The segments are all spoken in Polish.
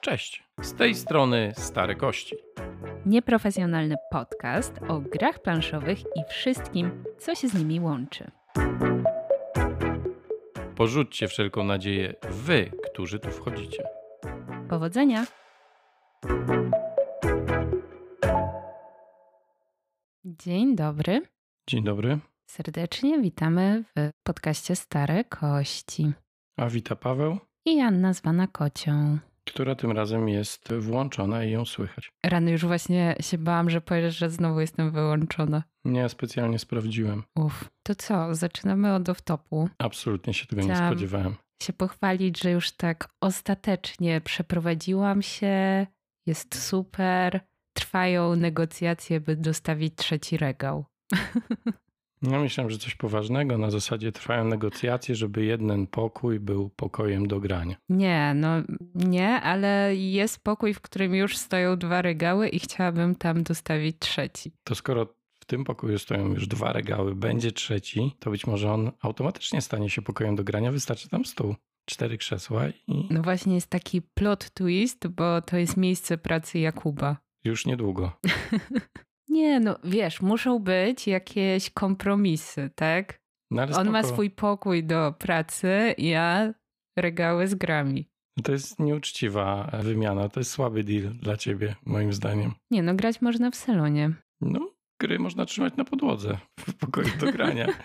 Cześć, z tej strony Stare Kości. Nieprofesjonalny podcast o grach planszowych i wszystkim, co się z nimi łączy. Porzućcie wszelką nadzieję wy, którzy tu wchodzicie. Powodzenia! Dzień dobry. Dzień dobry, Serdecznie witamy w podcaście Stare Kości. A wita Paweł, I Anna zwana Kocią. która tym razem jest włączona i ją słychać. Rany już właśnie się bałam, że powiesz, że znowu jestem wyłączona. Nie, specjalnie sprawdziłem. Uff. To co, zaczynamy od off-topu. Absolutnie się tego nie Chciałam- spodziewałem. Się pochwalić, że już tak ostatecznie przeprowadziłam się, jest super. Trwają negocjacje, by dostawić trzeci regał. No myślałem, że coś poważnego. Na zasadzie trwają negocjacje, żeby jeden pokój był pokojem do grania. Nie, no nie, ale jest pokój, w którym już stoją dwa regały i chciałabym tam dostawić trzeci. To skoro w tym pokoju stoją już dwa regały, będzie trzeci, to być może on automatycznie stanie się pokojem do grania. Wystarczy tam stół, cztery krzesła i No właśnie jest taki plot twist, bo to jest miejsce pracy Jakuba. już niedługo. Nie, no wiesz, muszą być jakieś kompromisy, tak? No, On ma spoko. swój pokój do pracy, ja regały z grami. To jest nieuczciwa wymiana, to jest słaby deal dla ciebie, moim zdaniem. Nie, no grać można w salonie. No, gry można trzymać na podłodze w pokoju do grania.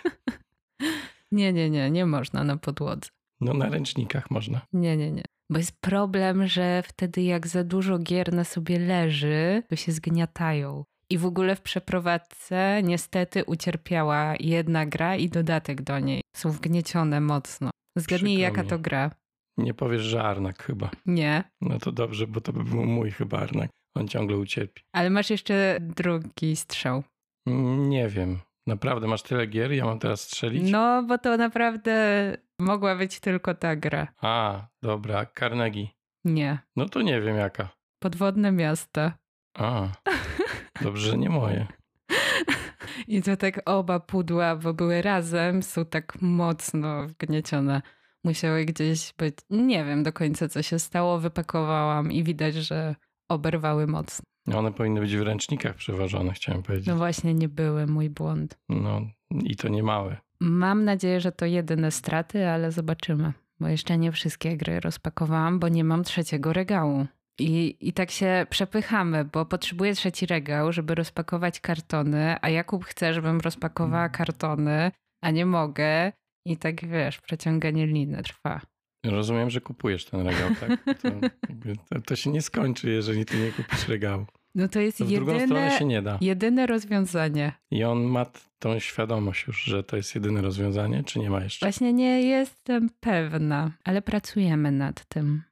Nie, nie, nie, nie można na podłodze. No, na ręcznikach można. Nie, nie, nie. Bo jest problem, że wtedy jak za dużo gier na sobie leży, to się zgniatają. I w ogóle w przeprowadzce niestety ucierpiała jedna gra i dodatek do niej. Są wgniecione mocno. Zgadnij, Przykro jaka mi. to gra. Nie powiesz, że Arnak chyba. Nie. No to dobrze, bo to by był mój chyba Arnak. On ciągle ucierpi. Ale masz jeszcze drugi strzał. Mm, Nie wiem. Naprawdę masz tyle gier? Ja mam teraz strzelić? No, bo to naprawdę mogła być tylko ta gra. A, dobra, Carnegie. Nie. No to nie wiem jaka. Podwodne miasta. A, dobrze, że nie moje. I to tak oba pudła, bo były razem, są tak mocno wgniecione. Musiały gdzieś być. Nie wiem do końca, co się stało. Wypakowałam i widać, że oberwały mocno. One powinny być w ręcznikach przeważone, chciałem powiedzieć. No właśnie, nie były mój błąd. No i to nie. Mam nadzieję, że to jedyne straty, ale zobaczymy. Bo jeszcze nie wszystkie gry rozpakowałam, bo nie mam trzeciego regału. I, I tak się przepychamy, bo potrzebuję trzeci regał, żeby rozpakować kartony, a Jakub chce, żebym rozpakowała kartony, a nie mogę. I tak wiesz, przeciąganie liny trwa. Rozumiem, że kupujesz ten regał, tak? To, to, to się nie skończy, jeżeli ty nie kupisz regału. No to jest To w drugą stronę jedyne, się nie da. jedyne rozwiązanie. I on ma tą świadomość już, że to jest jedyne rozwiązanie, czy nie ma jeszcze? Właśnie nie jestem pewna, ale pracujemy nad tym.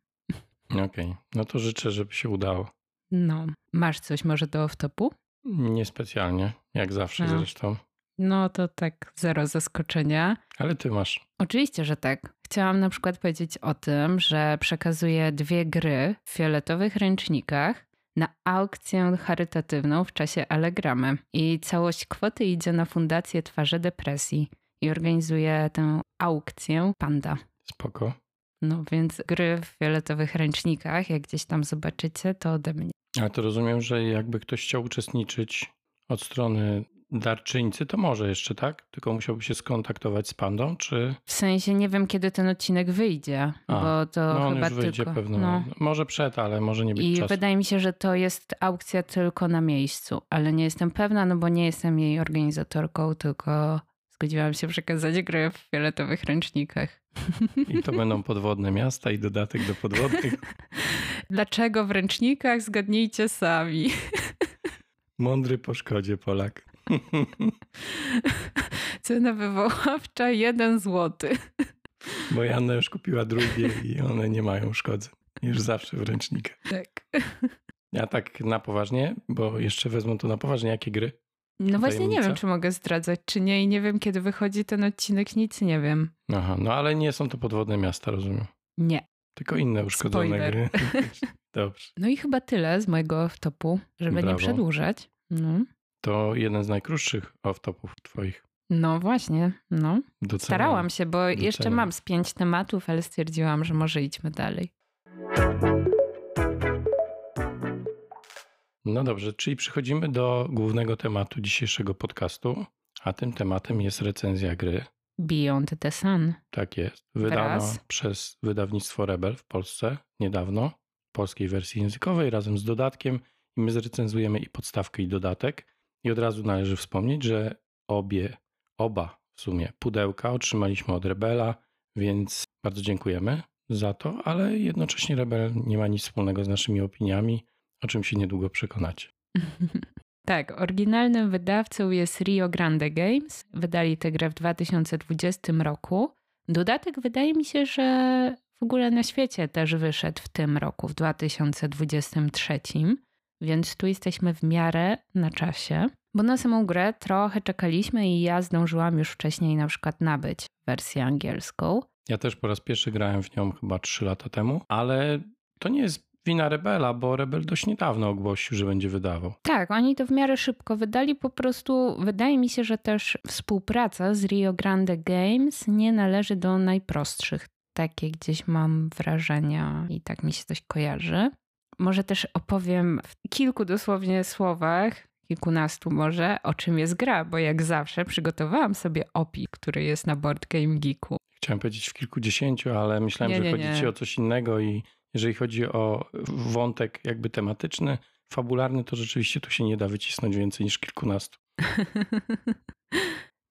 Okej, no to życzę, żeby się udało. No, masz coś może do off-topu? Niespecjalnie, jak zawsze A. zresztą. No to tak, zero zaskoczenia. Ale ty masz. Oczywiście, że tak. Chciałam na przykład powiedzieć o tym, że przekazuję dwie gry w fioletowych ręcznikach na aukcję charytatywną w czasie Allegramy. I całość kwoty idzie na Fundację Twarze Depresji i organizuje tę aukcję Panda. Spoko. No więc gry w fioletowych ręcznikach, jak gdzieś tam zobaczycie, to ode mnie. Ale to rozumiem, że jakby ktoś chciał uczestniczyć od strony darczyńcy, to może jeszcze, tak? Tylko musiałby się skontaktować z pandą, czy... W sensie nie wiem, kiedy ten odcinek wyjdzie, A, bo to No on chyba już wyjdzie tylko... pewno. No. Może przed, ale może nie być I czasu. wydaje mi się, że to jest aukcja tylko na miejscu, ale nie jestem pewna, no bo nie jestem jej organizatorką, tylko zgodziłam się przekazać grę w fioletowych ręcznikach. I to będą podwodne miasta i dodatek do podwodnych. Dlaczego w ręcznikach? Zgadnijcie sami. Mądry po szkodzie Polak. Cena wywoławcza 1 zł. Bo Janna już kupiła drugie i one nie mają szkodzeń. Już zawsze w ręcznikach. Tak. Ja tak na poważnie, bo jeszcze wezmą to na poważnie, jakie gry? No właśnie nie Tajemnica? wiem, czy mogę zdradzać, czy nie i nie wiem, kiedy wychodzi ten odcinek, nic nie wiem. Aha, no ale nie są to podwodne miasta, rozumiem. Nie. Tylko inne uszkodzone Spoiler. gry. Dobrze. No i chyba tyle z mojego off-topu, żeby nie Brawo. przedłużać. No. To jeden z najkrótszych off-topów twoich. No właśnie, no. Doceniam. Starałam się, bo jeszcze Doceniam. mam z pięć tematów, ale stwierdziłam, że może idźmy dalej. No dobrze, czyli przechodzimy do głównego tematu dzisiejszego podcastu, a tym tematem jest recenzja gry. Beyond the Sun. Tak jest. Wydano Wraz. przez wydawnictwo Rebel w Polsce niedawno, w polskiej wersji językowej razem z dodatkiem i my zrecenzujemy i podstawkę i dodatek. I od razu należy wspomnieć, że obie, oba w sumie pudełka otrzymaliśmy od Rebela, więc bardzo dziękujemy za to, ale jednocześnie Rebel nie ma nic wspólnego z naszymi opiniami, o czym się niedługo przekonacie. tak, oryginalnym wydawcą jest Rio Grande Games. Wydali tę grę w 2020 roku. Dodatek wydaje mi się, że w ogóle na świecie też wyszedł w tym roku, w 2023. Więc tu jesteśmy w miarę na czasie. Bo na samą grę trochę czekaliśmy i ja zdążyłam już wcześniej na przykład nabyć wersję angielską. Ja też po raz pierwszy grałem w nią chyba 3 lata temu, ale to nie jest wina Rebela, bo Rebel dość niedawno ogłosił, że będzie wydawał. Tak, oni to w miarę szybko wydali. Po prostu wydaje mi się, że też współpraca z Rio Grande Games nie należy do najprostszych. Takie gdzieś mam wrażenia i tak mi się coś kojarzy. Może też opowiem w kilku dosłownie słowach, kilkunastu może, o czym jest gra, bo jak zawsze przygotowałam sobie opis, który jest na Board Game Geeku. Chciałem powiedzieć w kilkudziesięciu, ale myślałem, Nie, że nie, chodzi nie. ci o coś innego i jeżeli chodzi o wątek jakby tematyczny, fabularny, to rzeczywiście tu się nie da wycisnąć więcej niż kilkunastu.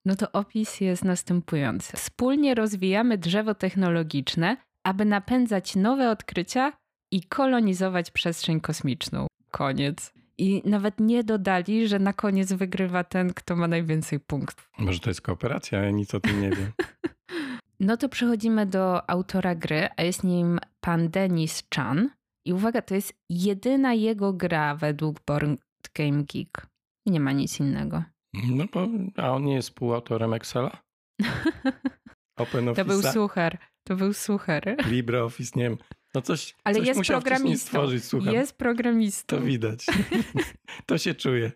No to opis jest następujący. Wspólnie rozwijamy drzewo technologiczne, aby napędzać nowe odkrycia i kolonizować przestrzeń kosmiczną. Koniec. I nawet nie dodali, że na koniec wygrywa ten, kto ma najwięcej punktów. Może to jest kooperacja, ja nic o tym nie wiem. No to przechodzimy do autora gry, a jest nim pan Denis Chan. I uwaga, to jest jedyna jego gra według Board Game Geek. Nie ma nic innego. No bo, a on nie jest współautorem Excela? Open To był suchar. To był suchar. LibreOffice, nie wiem. No coś, Ale coś jest programistą. stworzyć, słucham. Jest programistą. To widać. to się czuje.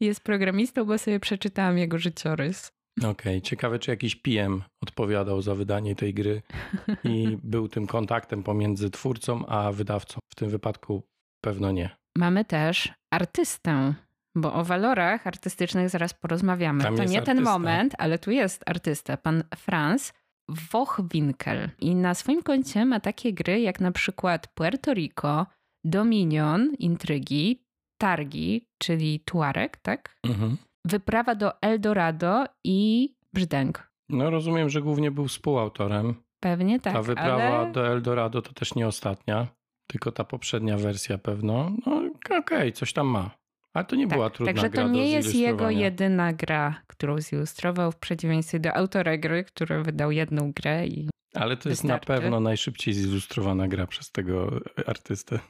Jest programistą, bo sobie przeczytałam jego życiorys. Okej, ciekawe czy jakiś PM odpowiadał za wydanie tej gry i był tym kontaktem pomiędzy twórcą a wydawcą. W tym wypadku pewno nie. Mamy też artystę, bo o walorach artystycznych zaraz porozmawiamy. Tam to nie ten artysta. moment, ale tu jest artysta, pan Franz Wochwinkel. I na swoim koncie ma takie gry jak na przykład Puerto Rico, Dominion, Intrygi, Targi, czyli Tuareg, tak? Mhm. Wyprawa do Eldorado i Brzdęk. No rozumiem, że głównie był współautorem. Pewnie tak, ta wyprawa ale... do Eldorado to też nie ostatnia, tylko ta poprzednia wersja pewno. No okej, coś tam ma. Ale to nie była tak, trudna Także to nie jest jego jedyna gra, którą zilustrował, w przeciwieństwie do autora gry, który wydał jedną grę i Ale to jest na wystarczy. pewno najszybciej zilustrowana gra przez tego artystę.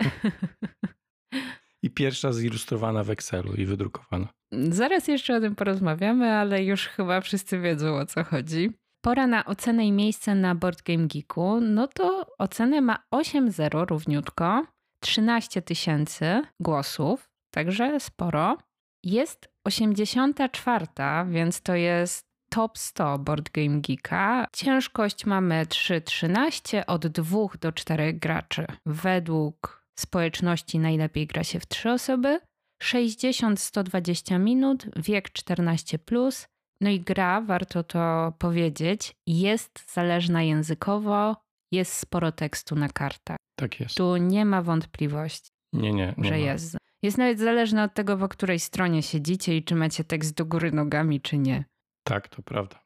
I pierwsza zilustrowana w Excelu i wydrukowana. Zaraz jeszcze o tym porozmawiamy, ale już chyba wszyscy wiedzą o co chodzi. Pora na ocenę i miejsce na Board Game Geeku. No to ocenę ma 8.0 równiutko, 13 tysięcy głosów, także sporo. Jest 84, więc to jest top 100 Board Game Geeka. Ciężkość mamy 3.13 od 2 do 4 graczy. Według społeczności najlepiej gra się w 3 osoby. 60-120 minut, wiek 14. Plus. No i gra, warto to powiedzieć, jest zależna językowo, jest sporo tekstu na kartach. Tak jest. Tu nie ma wątpliwości, Nie, nie. nie że ma. jest. Jest nawet zależne od tego, po której stronie siedzicie i czy macie tekst do góry nogami, czy nie. Tak, to prawda.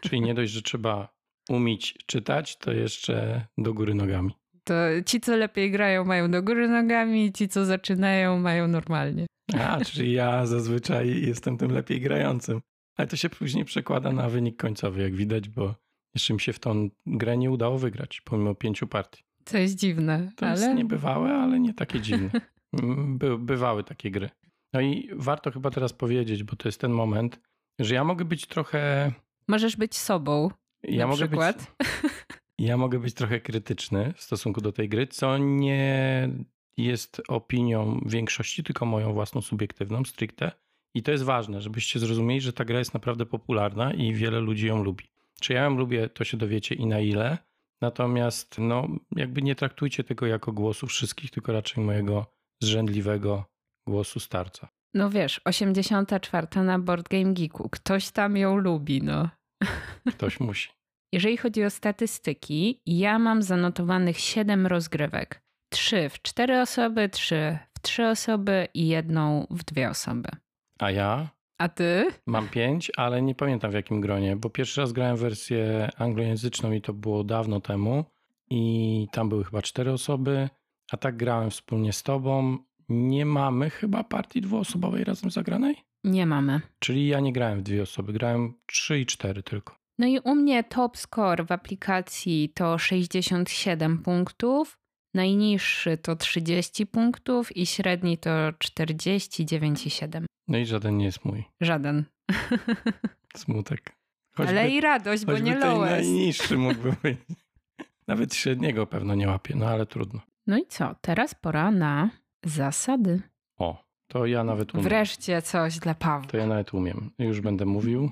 Czyli nie dość, że trzeba umieć czytać, to jeszcze do góry nogami. To ci, co lepiej grają, mają do góry nogami, ci, co zaczynają, mają normalnie. A, czyli ja zazwyczaj jestem tym lepiej grającym. Ale to się później przekłada na wynik końcowy, jak widać, bo jeszcze mi się w tą grę nie udało wygrać, pomimo pięciu partii. Co jest dziwne, To ale jest niebywałe, ale nie takie dziwne. Mm, By, bywały takie gry. No i warto chyba teraz powiedzieć, bo to jest ten moment, że ja mogę być trochę. możesz być sobą. Ja na mogę przykład. być. Ja mogę być trochę krytyczny w stosunku do tej gry, co nie jest opinią większości, tylko moją własną subiektywną, stricte. I to jest ważne, żebyście zrozumieli, że ta gra jest naprawdę popularna i wiele ludzi ją lubi. Czy ja ją lubię, to się dowiecie i na ile. Natomiast no, jakby nie traktujcie tego jako głosu wszystkich, tylko raczej mojego zrzędliwego głosu starca. No wiesz, 84 na Board Game Geeku. Ktoś tam ją lubi, no. Ktoś musi. Jeżeli chodzi o statystyki, ja mam zanotowanych 7 rozgrywek. 3 w 4 osoby, 3 w 3 osoby i jedną w 2 osoby. A ja A ty? mam pięć, ale nie pamiętam w jakim gronie, bo pierwszy raz grałem wersję anglojęzyczną i to było dawno temu i tam były chyba cztery osoby, a tak grałem wspólnie z tobą. Nie mamy chyba partii dwuosobowej razem zagranej? Nie mamy. Czyli ja nie grałem w dwie osoby, grałem trzy i cztery tylko. No i u mnie top score w aplikacji to 67 punktów, najniższy to 30 punktów i średni to 49,7. No i żaden nie jest mój. Żaden. Smutek. Ale i radość, bo choćby nie lowest. najniższy mógłby być. Nawet średniego pewno nie łapie, no ale trudno. No i co? Teraz pora na zasady. O, to ja nawet umiem. Wreszcie coś dla Pawła. To ja nawet umiem. Już będę mówił.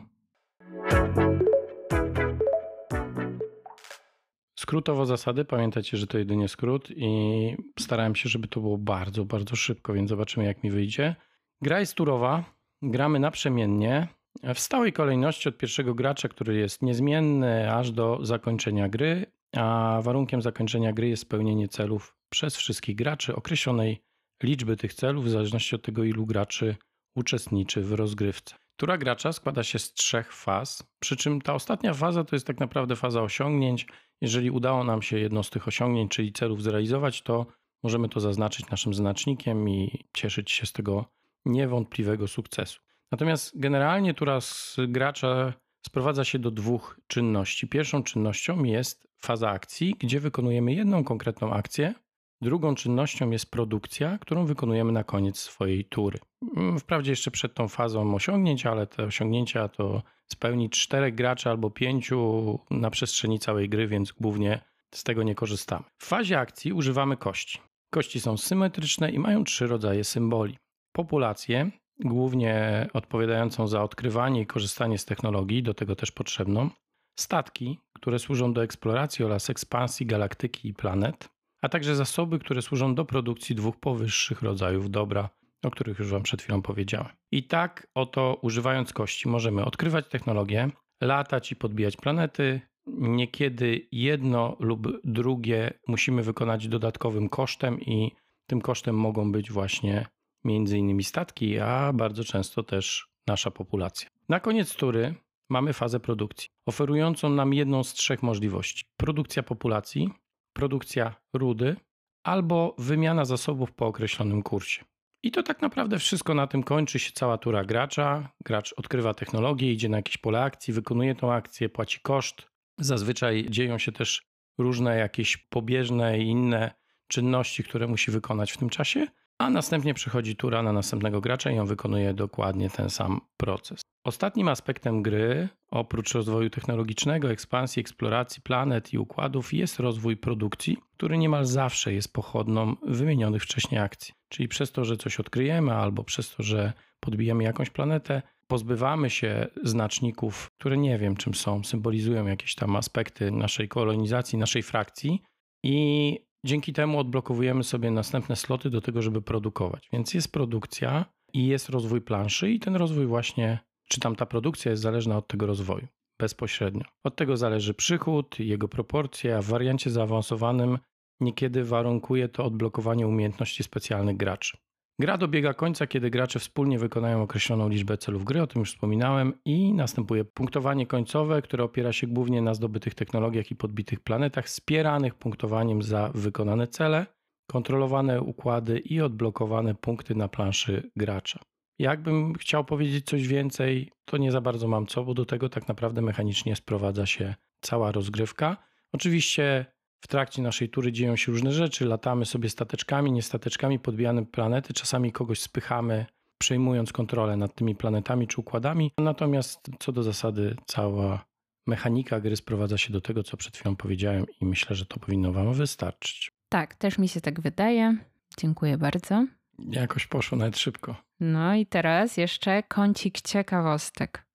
Skrótowo zasady, pamiętajcie, że to jedynie skrót i starałem się, żeby to było bardzo, bardzo szybko, więc zobaczymy jak mi wyjdzie. Gra jest turowa, gramy naprzemiennie, w stałej kolejności od pierwszego gracza, który jest niezmienny aż do zakończenia gry, a warunkiem zakończenia gry jest spełnienie celów przez wszystkich graczy określonej liczby tych celów w zależności od tego, ilu graczy uczestniczy w rozgrywce. Tura gracza składa się z trzech faz, przy czym ta ostatnia faza to jest tak naprawdę faza osiągnięć. Jeżeli udało nam się jedno z tych osiągnięć, czyli celów zrealizować, to możemy to zaznaczyć naszym znacznikiem i cieszyć się z tego niewątpliwego sukcesu. Natomiast generalnie tura z gracza sprowadza się do dwóch czynności. Pierwszą czynnością jest faza akcji, gdzie wykonujemy jedną konkretną akcję. Drugą czynnością jest produkcja, którą wykonujemy na koniec swojej tury. Mm, Wprawdzie jeszcze przed tą fazą osiągnięć, ale te osiągnięcia to spełnić czterech graczy albo pięciu na przestrzeni całej gry, więc głównie z tego nie korzystamy. W fazie akcji używamy kości. Kości są symetryczne i mają trzy rodzaje symboli. Populację, głównie odpowiadającą za odkrywanie i korzystanie z technologii, do tego też potrzebną. Statki, które służą do eksploracji oraz ekspansji galaktyki i planet, a także zasoby, które służą do produkcji dwóch powyższych rodzajów dobra, o których już Wam przed chwilą powiedziałem. I tak oto, używając kości, możemy odkrywać technologię, latać i podbijać planety. Niekiedy jedno lub drugie musimy wykonać dodatkowym kosztem, i tym kosztem mogą być właśnie między innymi statki, a bardzo często też nasza populacja. Na koniec tury mamy fazę produkcji, oferującą nam jedną z trzech możliwości: produkcja populacji, produkcja rudy albo wymiana zasobów po określonym kursie. I to tak naprawdę wszystko na tym kończy się cała tura gracza. Gracz odkrywa technologię, idzie na jakieś pole akcji, wykonuje tą akcję, płaci koszt. Zazwyczaj dzieją się też różne jakieś pobieżne i inne czynności, które musi wykonać w tym czasie, a następnie przychodzi tura na następnego gracza i on wykonuje dokładnie ten sam proces. Ostatnim aspektem gry, oprócz rozwoju technologicznego, ekspansji, eksploracji planet i układów, jest rozwój produkcji, który niemal zawsze jest pochodną wymienionych wcześniej akcji. Czyli przez to, że coś odkryjemy, albo przez to, że podbijamy jakąś planetę, pozbywamy się znaczników, które nie wiem czym są, symbolizują jakieś tam aspekty naszej kolonizacji, naszej frakcji i dzięki temu odblokowujemy sobie następne sloty do tego, żeby produkować. Więc jest produkcja i jest rozwój planszy i ten rozwój właśnie, czy tam ta produkcja jest zależna od tego rozwoju bezpośrednio. Od tego zależy przychód, jego proporcje, a w wariancie zaawansowanym niekiedy warunkuje to odblokowanie umiejętności specjalnych graczy. Gra dobiega końca, kiedy gracze wspólnie wykonają określoną liczbę celów gry, o tym już wspominałem, i następuje punktowanie końcowe, które opiera się głównie na zdobytych technologiach i podbitych planetach, wspieranych punktowaniem za wykonane cele, kontrolowane układy i odblokowane punkty na planszy gracza. Jakbym chciał powiedzieć coś więcej, to nie za bardzo mam co, bo do tego tak naprawdę mechanicznie sprowadza się cała rozgrywka. Oczywiście w trakcie naszej tury dzieją się różne rzeczy, latamy sobie stateczkami, niestateczkami, podbijamy planety, czasami kogoś spychamy, przejmując kontrolę nad tymi planetami czy układami. Natomiast co do zasady, cała mechanika gry sprowadza się do tego, co przed chwilą powiedziałem, i myślę, że to powinno Wam wystarczyć. Tak, też mi się tak wydaje. Dziękuję bardzo. Jakoś poszło nawet szybko. No i teraz jeszcze kącik ciekawostek.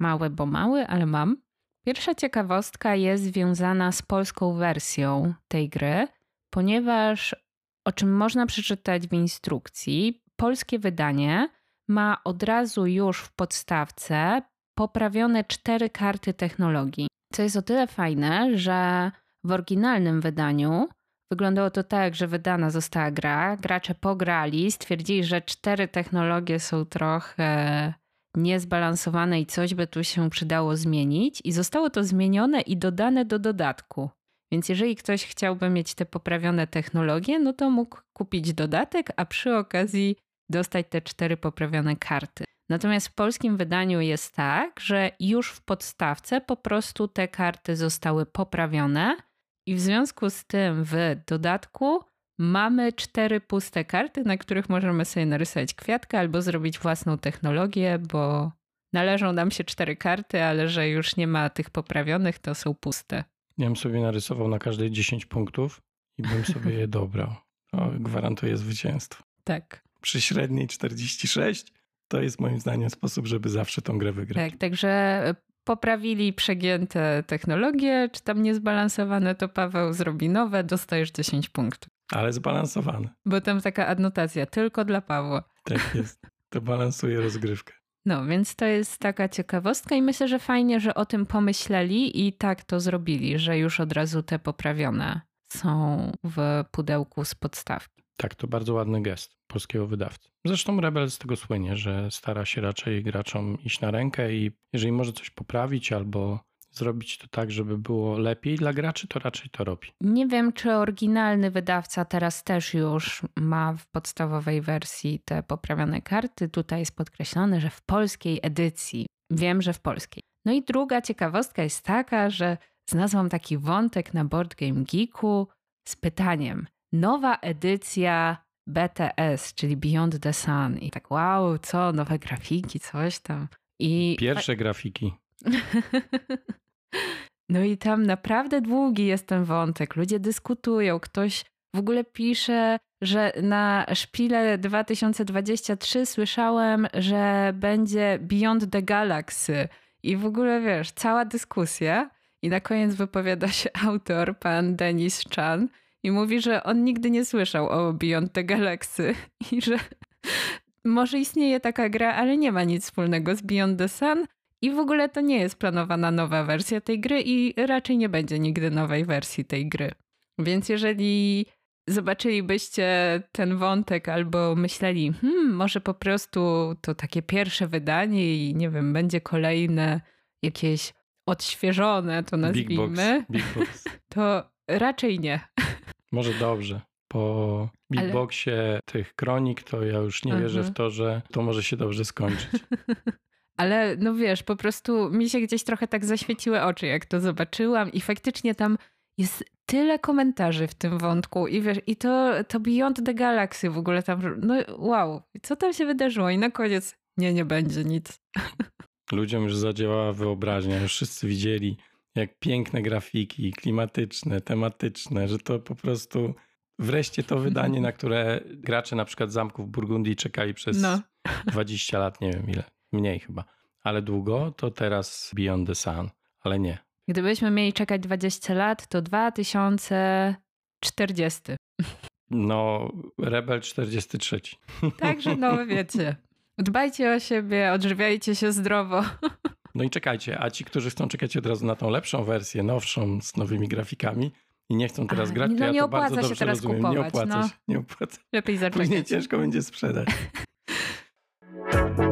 Mały, bo mały, ale mam. Pierwsza ciekawostka jest związana z polską wersją tej gry, ponieważ o czym można przeczytać w instrukcji, polskie wydanie ma od razu już w podstawce poprawione cztery karty technologii. Co jest o tyle fajne, że w oryginalnym wydaniu wyglądało to tak, że wydana została gra, gracze pograli, stwierdzili, że cztery technologie są trochę niezbalansowane i coś by tu się przydało zmienić, i zostało to zmienione i dodane do dodatku. Więc jeżeli ktoś chciałby mieć te poprawione technologie, no to mógł kupić dodatek, a przy okazji dostać te cztery poprawione karty. Natomiast w polskim wydaniu jest tak, że już w podstawce po prostu te karty zostały poprawione i w związku z tym w dodatku mamy cztery puste karty, na których możemy sobie narysować kwiatkę albo zrobić własną technologię, bo należą nam się cztery karty, ale że już nie ma tych poprawionych, to są puste. Ja bym sobie narysował na każdej 10 punktów i bym sobie je dobrał. To gwarantuje zwycięstwo. Tak. Przy średniej 46 to jest moim zdaniem sposób, żeby zawsze tą grę wygrać. Tak, także poprawili przegięte technologie, czy tam niezbalansowane, to Paweł zrobi nowe, dostajesz 10 punktów. Ale zbalansowane. Bo tam taka adnotacja, tylko dla Pawła. Tak jest. To balansuje rozgrywkę. No, więc to jest taka ciekawostka i myślę, że fajnie, że o tym pomyśleli i tak to zrobili, że już od razu te poprawione są w pudełku z podstawki. Tak, to bardzo ładny gest polskiego wydawcy. Zresztą Rebel z tego słynie, że stara się raczej graczom iść na rękę i jeżeli może coś poprawić albo zrobić to tak, żeby było lepiej dla graczy, to raczej to robi. Nie wiem, czy oryginalny wydawca teraz też już ma w podstawowej wersji te poprawione karty. Tutaj jest podkreślone, że w polskiej edycji. Wiem, że w polskiej. No i druga ciekawostka jest taka, że znalazłam taki wątek na Board Game Geeku z pytaniem: nowa edycja BTS, czyli Beyond the Sun. I tak, wow, co, nowe grafiki, coś tam. I Pierwsze grafiki. no i tam naprawdę długi jest ten wątek. Ludzie dyskutują, ktoś w ogóle pisze, że na szpile 2023 słyszałem, że będzie Beyond the Galaxy. I w ogóle wiesz, cała dyskusja. I na koniec wypowiada się autor, pan Denis Chan, i mówi, że on nigdy nie słyszał o Beyond the Galaxy i że może istnieje taka gra, ale nie ma nic wspólnego z Beyond the Sun. I w ogóle to nie jest planowana nowa wersja tej gry i raczej nie będzie nigdy nowej wersji tej gry. Więc jeżeli zobaczylibyście ten wątek albo myśleli, hmm, może po prostu to takie pierwsze wydanie i nie wiem, będzie kolejne jakieś odświeżone, to nazwijmy, Big box, big box. to raczej nie. Może dobrze. Po Big Ale... Boxie tych kronik to ja już nie wierzę w mhm. to, że to może się dobrze skończyć. Ale no wiesz, po prostu mi się gdzieś trochę tak zaświeciły oczy, jak to zobaczyłam i faktycznie tam jest tyle komentarzy w tym wątku i wiesz, i to, to Beyond the Galaxy w ogóle tam, no wow, co tam się wydarzyło i na koniec nie, nie będzie nic. Ludziom już zadziałała wyobraźnia, już wszyscy widzieli jak piękne grafiki, klimatyczne, tematyczne, że to po prostu wreszcie to wydanie, na które gracze na przykład Zamków Burgundii czekali przez no. 20 lat, nie wiem ile, mniej chyba, ale długo, to teraz Beyond the Sun, ale nie. Gdybyśmy mieli czekać 20 lat, to 2040. No, Rebel 43. Także no wiecie. Dbajcie o siebie, odżywiajcie się zdrowo. No i czekajcie, a ci, którzy chcą czekać od razu na tą lepszą wersję, nowszą, z nowymi grafikami i nie chcą teraz a, grać, to no ja nie to bardzo się teraz rozumiem. Kupować, nie opłaca no. się, nie opłaca. Lepiej zaczekać. Później ciężko będzie sprzedać.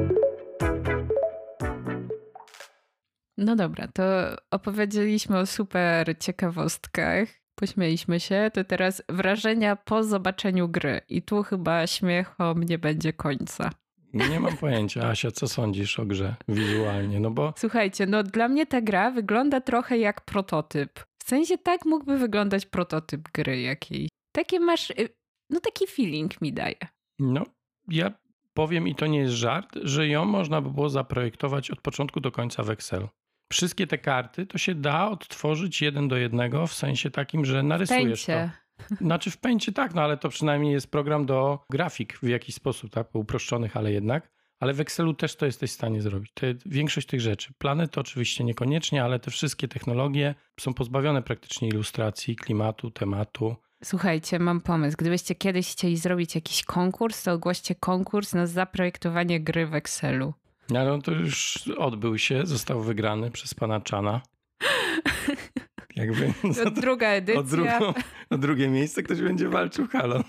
No dobra, to opowiedzieliśmy o super ciekawostkach, pośmieliśmy się, to teraz wrażenia po zobaczeniu gry. I tu chyba śmiechom nie będzie końca. Nie mam pojęcia, Asia, co sądzisz o grze wizualnie? No bo. Słuchajcie, no dla mnie ta gra wygląda trochę jak prototyp. W sensie tak mógłby wyglądać prototyp gry jakiejś. Takie masz. Y, no taki feeling mi daje. No, ja powiem i to nie jest żart, że ją można by było zaprojektować od początku do końca w Excel. Wszystkie te karty to się da odtworzyć jeden do jednego w sensie takim, że narysujesz Pęcie. Znaczy w pęcie tak, no ale to przynajmniej jest program do grafik w jakiś sposób, tak, uproszczonych, ale jednak. Ale w Excelu też to jesteś w stanie zrobić. Te, większość tych rzeczy. Plany to oczywiście niekoniecznie, ale te wszystkie technologie są pozbawione praktycznie ilustracji, klimatu, tematu. Słuchajcie, mam pomysł. Gdybyście kiedyś chcieli zrobić jakiś konkurs, to ogłoście konkurs na zaprojektowanie gry w Excelu. No, no to już odbył się, został wygrany przez pana Czana. Jakby to druga edycja. O, drugą, o drugie miejsce ktoś będzie walczył halo.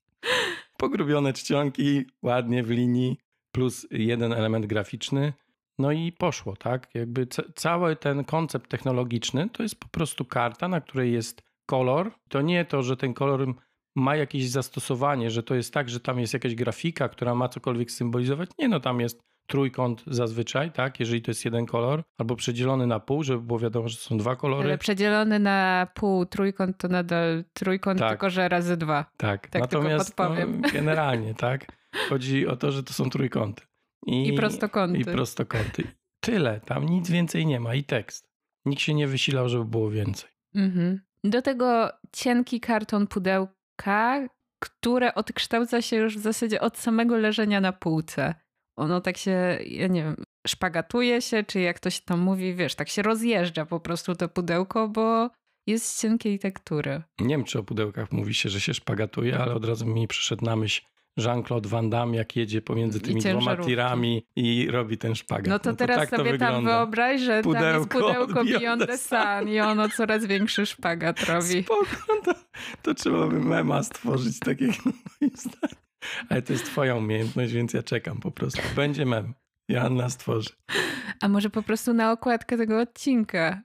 Pogrubione czcionki, ładnie w linii, plus jeden element graficzny. No i poszło, tak? Jakby cały ten koncept technologiczny to jest po prostu karta, na której jest kolor. To nie to, że ten kolor ma jakieś zastosowanie, że to jest tak, że tam jest jakaś grafika, która ma cokolwiek symbolizować. Nie, no tam jest trójkąt zazwyczaj, tak, jeżeli to jest jeden kolor, albo przedzielony na pół, żeby było wiadomo, że są dwa kolory. Ale przedzielony na pół trójkąt to nadal trójkąt, tak. tylko że razy dwa. Tak, tak natomiast no, generalnie, tak, chodzi o to, że to są trójkąty. I, I prostokąty. I prostokąty. Tyle, tam nic więcej nie ma i tekst. Nikt się nie wysilał, żeby było więcej. Mhm. Do tego cienki karton pudełka, które odkształca się już w zasadzie od samego leżenia na półce ono tak się, ja nie wiem, szpagatuje się, czy jak to się tam mówi, wiesz, tak się rozjeżdża po prostu to pudełko, bo jest z cienkiej tektury. Nie wiem, czy o pudełkach mówi się, że się szpagatuje, ale od razu mi przyszedł na myśl Jean-Claude Van Damme, jak jedzie pomiędzy tymi dwoma tirami i robi ten szpagat. No to no teraz tak sobie tam wyobraź, że pudełko tam jest pudełko Beyond the Sun i ono coraz większy szpagat robi. Spoko, to, to trzeba by mema stworzyć takiego moim zdaniem. Ale to jest twoja umiejętność, więc ja czekam po prostu. Będzie mem. Joanna stworzy. A może po prostu na okładkę tego odcinka?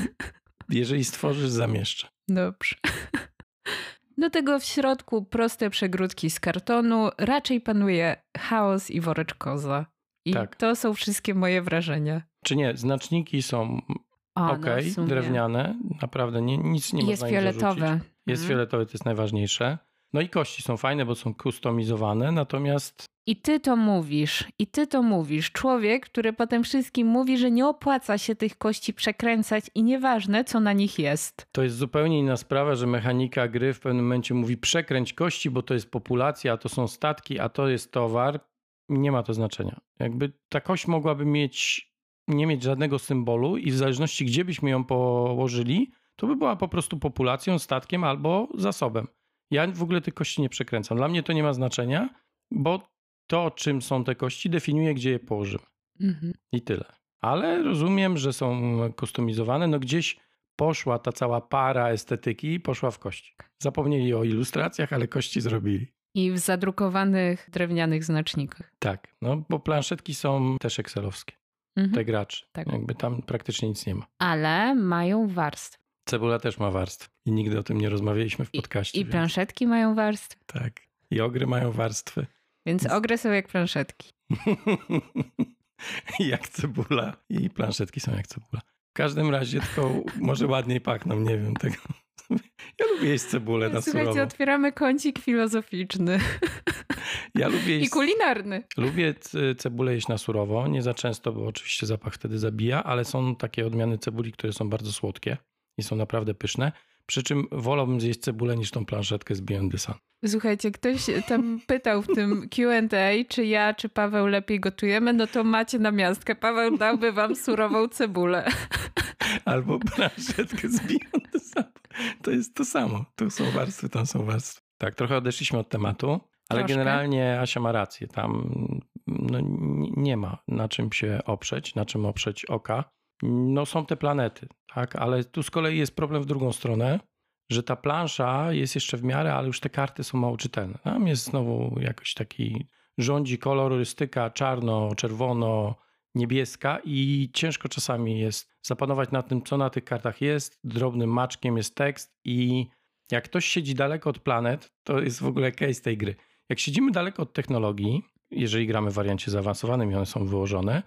Jeżeli stworzysz, zamieszczę. Dobrze. Do tego w środku proste przegródki z kartonu. Raczej panuje chaos i woreczkoza. I tak. to są wszystkie moje wrażenia. Czy nie? Znaczniki są ok, no drewniane. Naprawdę nie, nic nie Jest fioletowe. Jest mhm. fioletowe, to jest najważniejsze. No i kości są fajne, bo są kustomizowane, natomiast. I ty to mówisz, i ty to mówisz. Człowiek, który potem wszystkim mówi, że nie opłaca się tych kości przekręcać i nieważne, co na nich jest. To jest zupełnie inna sprawa, że mechanika gry w pewnym momencie mówi przekręć kości, bo to jest populacja, a to są statki, a to jest towar. Nie ma to znaczenia. Jakby ta kość mogłaby mieć, nie mieć żadnego symbolu i w zależności gdzie byśmy ją położyli, to by była po prostu populacją, statkiem albo zasobem. Ja w ogóle tych kości nie przekręcam. Dla mnie to nie ma znaczenia, bo to, czym są te kości, definiuje, gdzie je położymy. Mhm. I tyle. Ale rozumiem, że są kustomizowane. No gdzieś poszła ta cała para estetyki, poszła w kości. Zapomnieli o ilustracjach, ale kości zrobili. I w zadrukowanych drewnianych znacznikach. Tak, no bo planszetki są też excelowskie. Mhm. Te gracze. Tak. Jakby tam praktycznie nic nie ma. Ale mają warstwy. Cebula też ma warstw i nigdy o tym nie rozmawialiśmy w podcaście. I, i więc... planszetki mają warstwy. Tak. I ogry mają warstwy. Więc ogry są jak planszetki. jak cebula. I planszetki są jak cebula. W każdym razie tylko może ładniej pachną, nie wiem tego. Ja lubię jeść cebulę na Słuchajcie, surowo. otwieramy kącik filozoficzny. Ja lubię jeść... I kulinarny. Lubię cebulę jeść na surowo. Nie za często, bo oczywiście zapach wtedy zabija, ale są takie odmiany cebuli, które są bardzo słodkie i są naprawdę pyszne. Przy czym wolałbym zjeść cebulę niż tą planszetkę z Beyond the Sun. Słuchajcie, ktoś tam pytał w tym Q&A, czy ja, czy Paweł lepiej gotujemy, no to macie na miastkę. Paweł dałby wam surową cebulę. Albo planszetkę z Beyond the Sun. To jest to samo. Tu są warstwy, tam są warstwy. Tak, trochę odeszliśmy od tematu, ale Troszkę. generalnie Asia ma rację. Tam no, nie ma na czym się oprzeć, na czym oprzeć oka. No są te planety, tak, ale tu z kolei jest problem w drugą stronę, że ta plansza jest jeszcze w miarę, ale już te karty są mało czytelne. Tam jest znowu jakoś taki, rządzi kolorystyka czarno, czerwono, niebieska i ciężko czasami jest zapanować nad tym, co na tych kartach jest. Drobnym maczkiem jest tekst i jak ktoś siedzi daleko od planet, to jest w ogóle case tej gry. Jak siedzimy daleko od technologii, jeżeli gramy w wariancie zaawansowanym i one są wyłożone,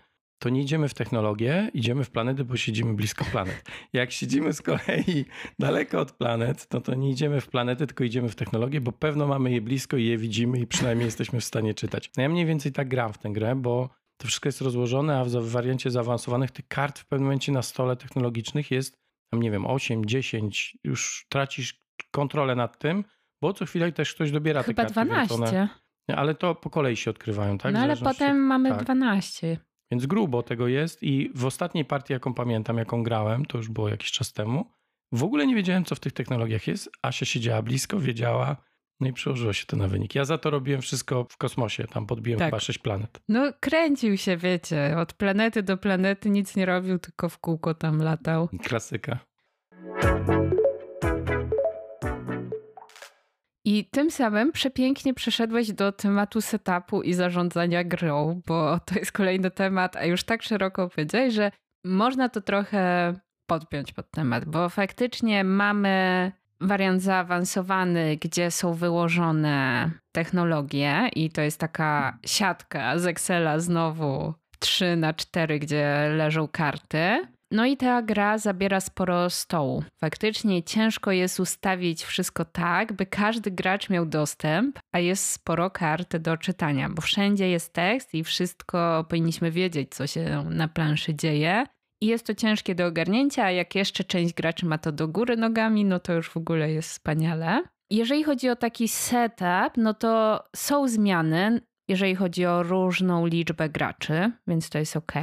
to nie idziemy w technologię, idziemy w planety, bo siedzimy blisko planet. Jak siedzimy z kolei daleko od planet, to to nie idziemy w planety, tylko idziemy w technologię, bo pewno mamy je blisko i je widzimy i przynajmniej jesteśmy w stanie czytać. No ja mniej więcej tak gram w tę grę, bo to wszystko jest rozłożone, a w wariancie zaawansowanych tych kart w pewnym momencie na stole technologicznych jest tam nie wiem, 8, 10, już tracisz kontrolę nad tym, bo co chwilę też ktoś dobiera Chyba te karty. 12. Więc one, ale to po kolei się odkrywają, tak? no ale potem mamy tak. 12. Więc grubo tego jest i w ostatniej partii, jaką pamiętam, jaką grałem, to już było jakiś czas temu, w ogóle nie wiedziałem, co w tych technologiach jest. Asia siedziała blisko, wiedziała, no i przełożyło się to na wynik. Ja za to robiłem wszystko w kosmosie, tam podbiłem Tak. chyba sześć planet. No kręcił się, wiecie, od planety do planety nic nie robił, tylko w kółko tam latał. Klasyka. I tym samym przepięknie przeszedłeś do tematu setupu i zarządzania grą, bo to jest kolejny temat, a już tak szeroko powiedziałeś, że można to trochę podpiąć pod temat, bo faktycznie mamy wariant zaawansowany, gdzie są wyłożone technologie i to jest taka siatka z Excela znowu 3 na 4, gdzie leżą karty. No i ta gra zabiera sporo stołu. Faktycznie ciężko jest ustawić wszystko tak, by każdy gracz miał dostęp, a jest sporo kart do czytania, bo wszędzie jest tekst i wszystko powinniśmy wiedzieć, co się na planszy dzieje. I jest to ciężkie do ogarnięcia, a jak jeszcze część graczy ma to do góry nogami, no to już w ogóle jest wspaniale. Jeżeli chodzi o taki setup, no to są zmiany, jeżeli chodzi o różną liczbę graczy, więc to jest ok.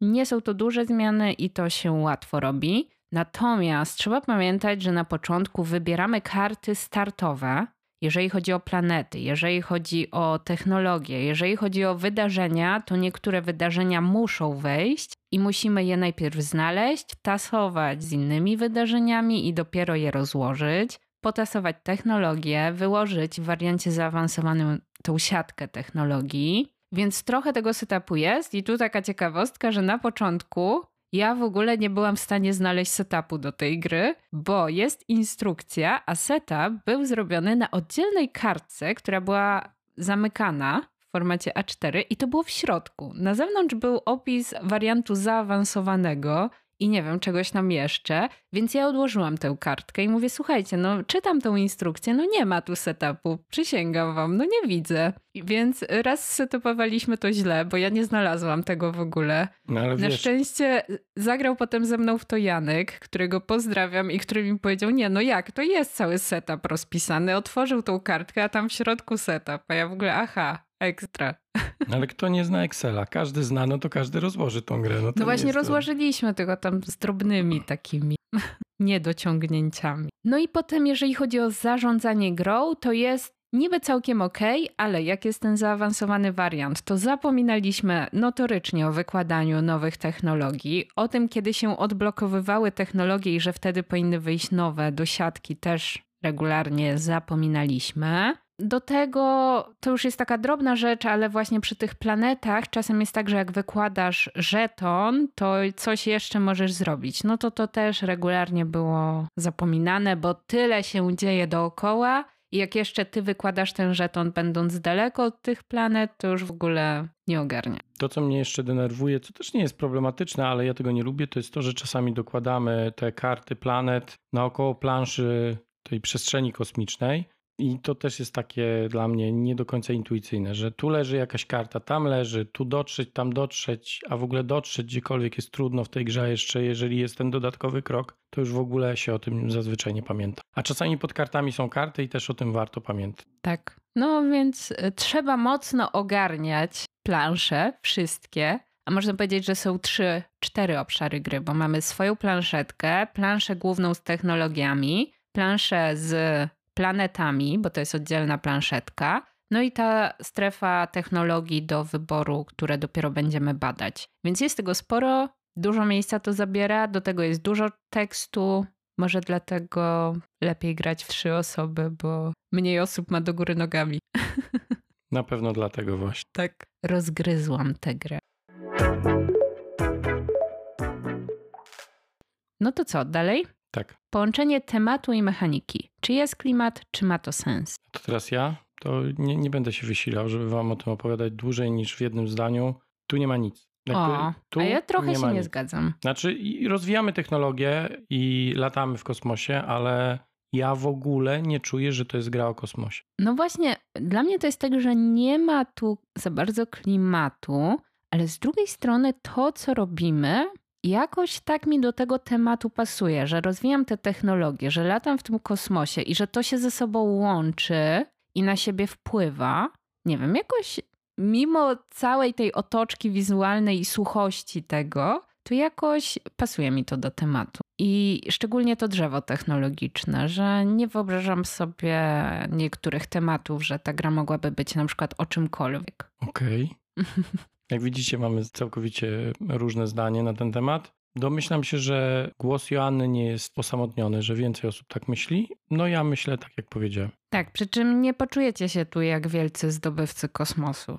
Nie są to duże zmiany i to się łatwo robi. Natomiast trzeba pamiętać, że na początku wybieramy karty startowe, jeżeli chodzi o planety, jeżeli chodzi o technologię, jeżeli chodzi o wydarzenia, to niektóre wydarzenia muszą wejść i musimy je najpierw znaleźć, tasować z innymi wydarzeniami i dopiero je rozłożyć, potasować technologię, wyłożyć w wariancie zaawansowanym tą siatkę technologii. Więc trochę tego setupu jest i tu taka ciekawostka, że na początku ja w ogóle nie byłam w stanie znaleźć setupu do tej gry, bo jest instrukcja, a setup był zrobiony na oddzielnej kartce, która była zamykana w formacie A4 i to było w środku. Na zewnątrz był opis wariantu zaawansowanego i nie wiem, czegoś tam jeszcze, więc ja odłożyłam tę kartkę i mówię, słuchajcie, no czytam tą instrukcję, no nie ma tu setupu, przysięgam wam, no nie widzę. Więc raz setupowaliśmy to źle, bo ja nie znalazłam tego w ogóle. No ale Na wiesz, szczęście zagrał potem ze mną w to Janek, którego pozdrawiam i który mi powiedział, nie no jak, to jest cały setup rozpisany, otworzył tą kartkę, a tam w środku setup, a ja w ogóle aha, ekstra. ale kto nie zna Excela? Każdy zna, no to każdy rozłoży tą grę. No, No nie właśnie jest to- rozłożyliśmy tego tam z drobnymi takimi niedociągnięciami. No i potem, jeżeli chodzi o zarządzanie grą, to jest niby całkiem ok, ale jak jest ten zaawansowany wariant, to zapominaliśmy notorycznie o wykładaniu nowych technologii, o tym, kiedy się odblokowywały technologie i że wtedy powinny wyjść nowe do siatki, też regularnie zapominaliśmy. Do tego to już jest taka drobna rzecz, ale właśnie przy tych planetach czasem jest tak, że jak wykładasz żeton, to coś jeszcze możesz zrobić. No to to też regularnie było zapominane, bo tyle się dzieje dookoła. I jak jeszcze ty wykładasz ten żeton, będąc daleko od tych planet, to już w ogóle nie ogarnia. To, co mnie jeszcze denerwuje, co też nie jest problematyczne, ale ja tego nie lubię, to jest to, że czasami dokładamy te karty planet naokoło planszy tej przestrzeni kosmicznej. I to też jest takie dla mnie nie do końca intuicyjne, że tu leży jakaś karta, tam leży, tu dotrzeć, tam dotrzeć, a w ogóle dotrzeć gdziekolwiek jest trudno w tej grze, jeszcze jeżeli jest ten dodatkowy krok, to już w ogóle się o tym zazwyczaj nie pamięta. A czasami pod kartami są karty i też o tym warto pamiętać. Tak. No więc y, trzeba mocno ogarniać plansze, wszystkie. A można powiedzieć, że są trzy, cztery obszary gry, bo mamy swoją planszetkę, planszę główną z technologiami, planszę z planetami, bo to jest oddzielna planszetka, no i ta strefa technologii do wyboru, które dopiero będziemy badać. Więc jest tego sporo, dużo miejsca to zabiera, do tego jest dużo tekstu. Może dlatego lepiej grać w trzy osoby, bo mniej osób ma do góry nogami. Na pewno dlatego właśnie. Tak. Rozgryzłam tę grę. No to co, dalej? Tak. Połączenie tematu i mechaniki. Czy jest klimat, czy ma to sens? To teraz ja? To nie, nie będę się wysilał, żeby wam o tym opowiadać dłużej niż w jednym zdaniu. Tu nie ma nic. Jakby O, a ja trochę się ma nie nic. zgadzam. Znaczy, rozwijamy technologię i latamy w kosmosie, ale ja w ogóle nie czuję, że to jest gra o kosmosie. No właśnie, dla mnie to jest tak, że nie ma tu za bardzo klimatu, ale z drugiej strony to, co robimy, jakoś tak mi do tego tematu pasuje, że rozwijam te technologie, że latam w tym kosmosie i że to się ze sobą łączy i na siebie wpływa. Nie wiem, jakoś mimo całej tej otoczki wizualnej i suchości tego, to jakoś pasuje mi to do tematu. I szczególnie to drzewo technologiczne, że nie wyobrażam sobie niektórych tematów, że ta gra mogłaby być na przykład o czymkolwiek. Okej. Okay. Jak widzicie, mamy całkowicie różne zdanie na ten temat. Domyślam się, że głos Joanny nie jest osamotniony, że więcej osób tak myśli. No ja myślę tak, jak powiedziałem. Tak, przy czym nie poczujecie się tu jak wielcy zdobywcy kosmosu.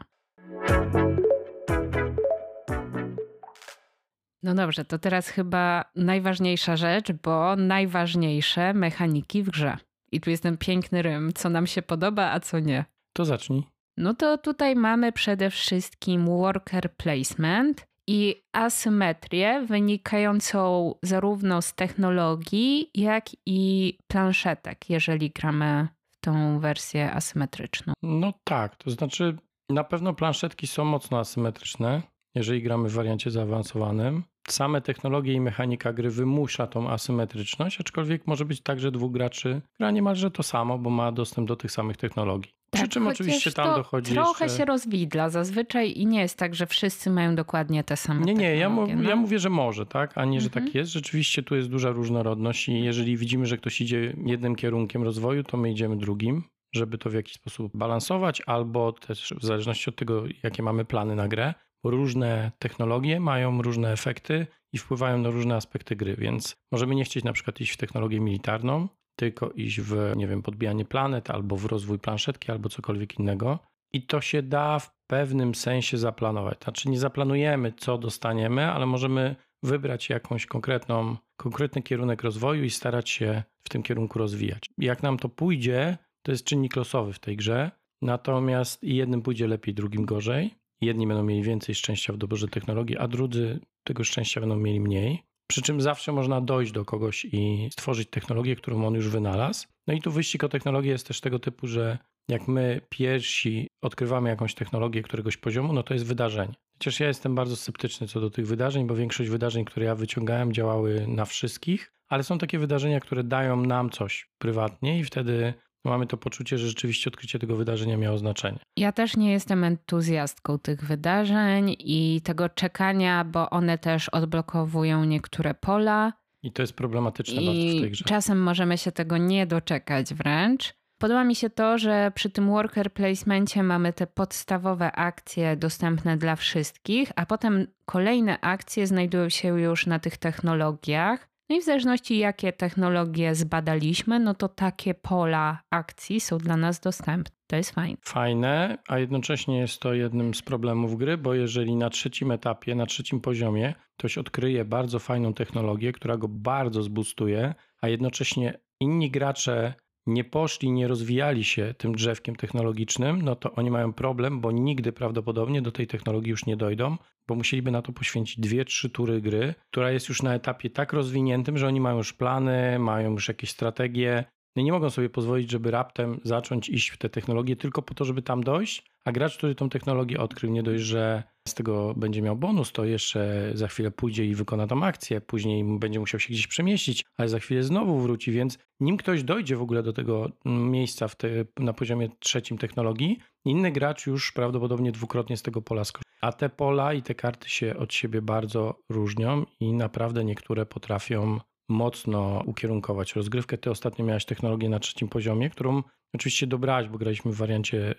No dobrze, to teraz chyba najważniejsza rzecz, bo najważniejsze mechaniki w grze. I tu jest ten piękny rym, co nam się podoba, a co nie. To zacznij. No to tutaj mamy przede wszystkim worker placement i asymetrię wynikającą zarówno z technologii, jak i planszetek, jeżeli gramy w tą wersję asymetryczną. No tak, to znaczy na pewno planszetki są mocno asymetryczne, jeżeli gramy w wariancie zaawansowanym. Same technologie i mechanika gry wymusza tą asymetryczność, aczkolwiek może być tak, że dwóch graczy gra niemalże to samo, bo ma dostęp do tych samych technologii. Tak, Przy czym oczywiście tam dochodzi trochę jeszcze... się rozwidla zazwyczaj i nie jest tak, że wszyscy mają dokładnie te same Nie, nie, ja, no? ja mówię, że może, tak, a nie, że mhm. tak jest. Rzeczywiście tu jest duża różnorodność i jeżeli widzimy, że ktoś idzie jednym kierunkiem rozwoju, to my idziemy drugim, żeby to w jakiś sposób balansować, albo też w zależności od tego, jakie mamy plany na grę, różne technologie mają różne efekty i wpływają na różne aspekty gry, więc możemy nie chcieć na przykład iść w technologię militarną, tylko iść w, nie wiem, podbijanie planet albo w rozwój planszetki albo cokolwiek innego. I to się da w pewnym sensie zaplanować. Znaczy nie zaplanujemy, co dostaniemy, ale możemy wybrać jakąś konkretną, konkretny kierunek rozwoju i starać się w tym kierunku rozwijać. Jak nam to pójdzie, to jest czynnik losowy w tej grze. Natomiast jednym pójdzie lepiej, drugim gorzej. Jedni będą mieli więcej szczęścia w doborze technologii, a drudzy tego szczęścia będą mieli mniej. Przy czym zawsze można dojść do kogoś i stworzyć technologię, którą on już wynalazł. No i tu wyścig o technologię jest też tego typu, że jak my pierwsi odkrywamy jakąś technologię któregoś poziomu, no to jest wydarzenie. Chociaż ja jestem bardzo sceptyczny co do tych wydarzeń, bo większość wydarzeń, które ja wyciągałem, działały na wszystkich, ale są takie wydarzenia, które dają nam coś prywatnie i wtedy mamy to poczucie, że rzeczywiście odkrycie tego wydarzenia miało znaczenie. Ja też nie jestem entuzjastką tych wydarzeń i tego czekania, bo one też odblokowują niektóre pola. I to jest problematyczne I bardzo w tej grze. Czasem możemy się tego nie doczekać wręcz. Podoba mi się to, że przy tym worker placemencie mamy te podstawowe akcje dostępne dla wszystkich, a potem kolejne akcje znajdują się już na tych technologiach. No i w zależności jakie technologie zbadaliśmy, no to takie pola akcji są dla nas dostępne. To jest fajne. Fajne, a jednocześnie jest to jednym z problemów gry, bo jeżeli na trzecim etapie, na trzecim poziomie ktoś odkryje bardzo fajną technologię, która go bardzo zbustuje, a jednocześnie inni gracze nie poszli, nie rozwijali się tym drzewkiem technologicznym, no to oni mają problem, bo nigdy prawdopodobnie do tej technologii już nie dojdą, bo musieliby na to poświęcić dwie, trzy tury gry, która jest już na etapie tak rozwiniętym, że oni mają już plany, mają już jakieś strategie. No nie mogą sobie pozwolić, żeby raptem zacząć iść w te technologie tylko po to, żeby tam dojść, a gracz, który tą technologię odkrył, nie dość, że z tego będzie miał bonus, to jeszcze za chwilę pójdzie i wykona tą akcję, później będzie musiał się gdzieś przemieścić, ale za chwilę znowu wróci, więc nim ktoś dojdzie w ogóle do tego miejsca te, na poziomie trzecim technologii, inny gracz już prawdopodobnie dwukrotnie z tego pola skorzysta. A te pola i te karty się od siebie bardzo różnią i naprawdę niektóre potrafią mocno ukierunkować rozgrywkę. Ty ostatnio miałeś technologię na trzecim poziomie, którą oczywiście dobrałaś, bo graliśmy w wariancie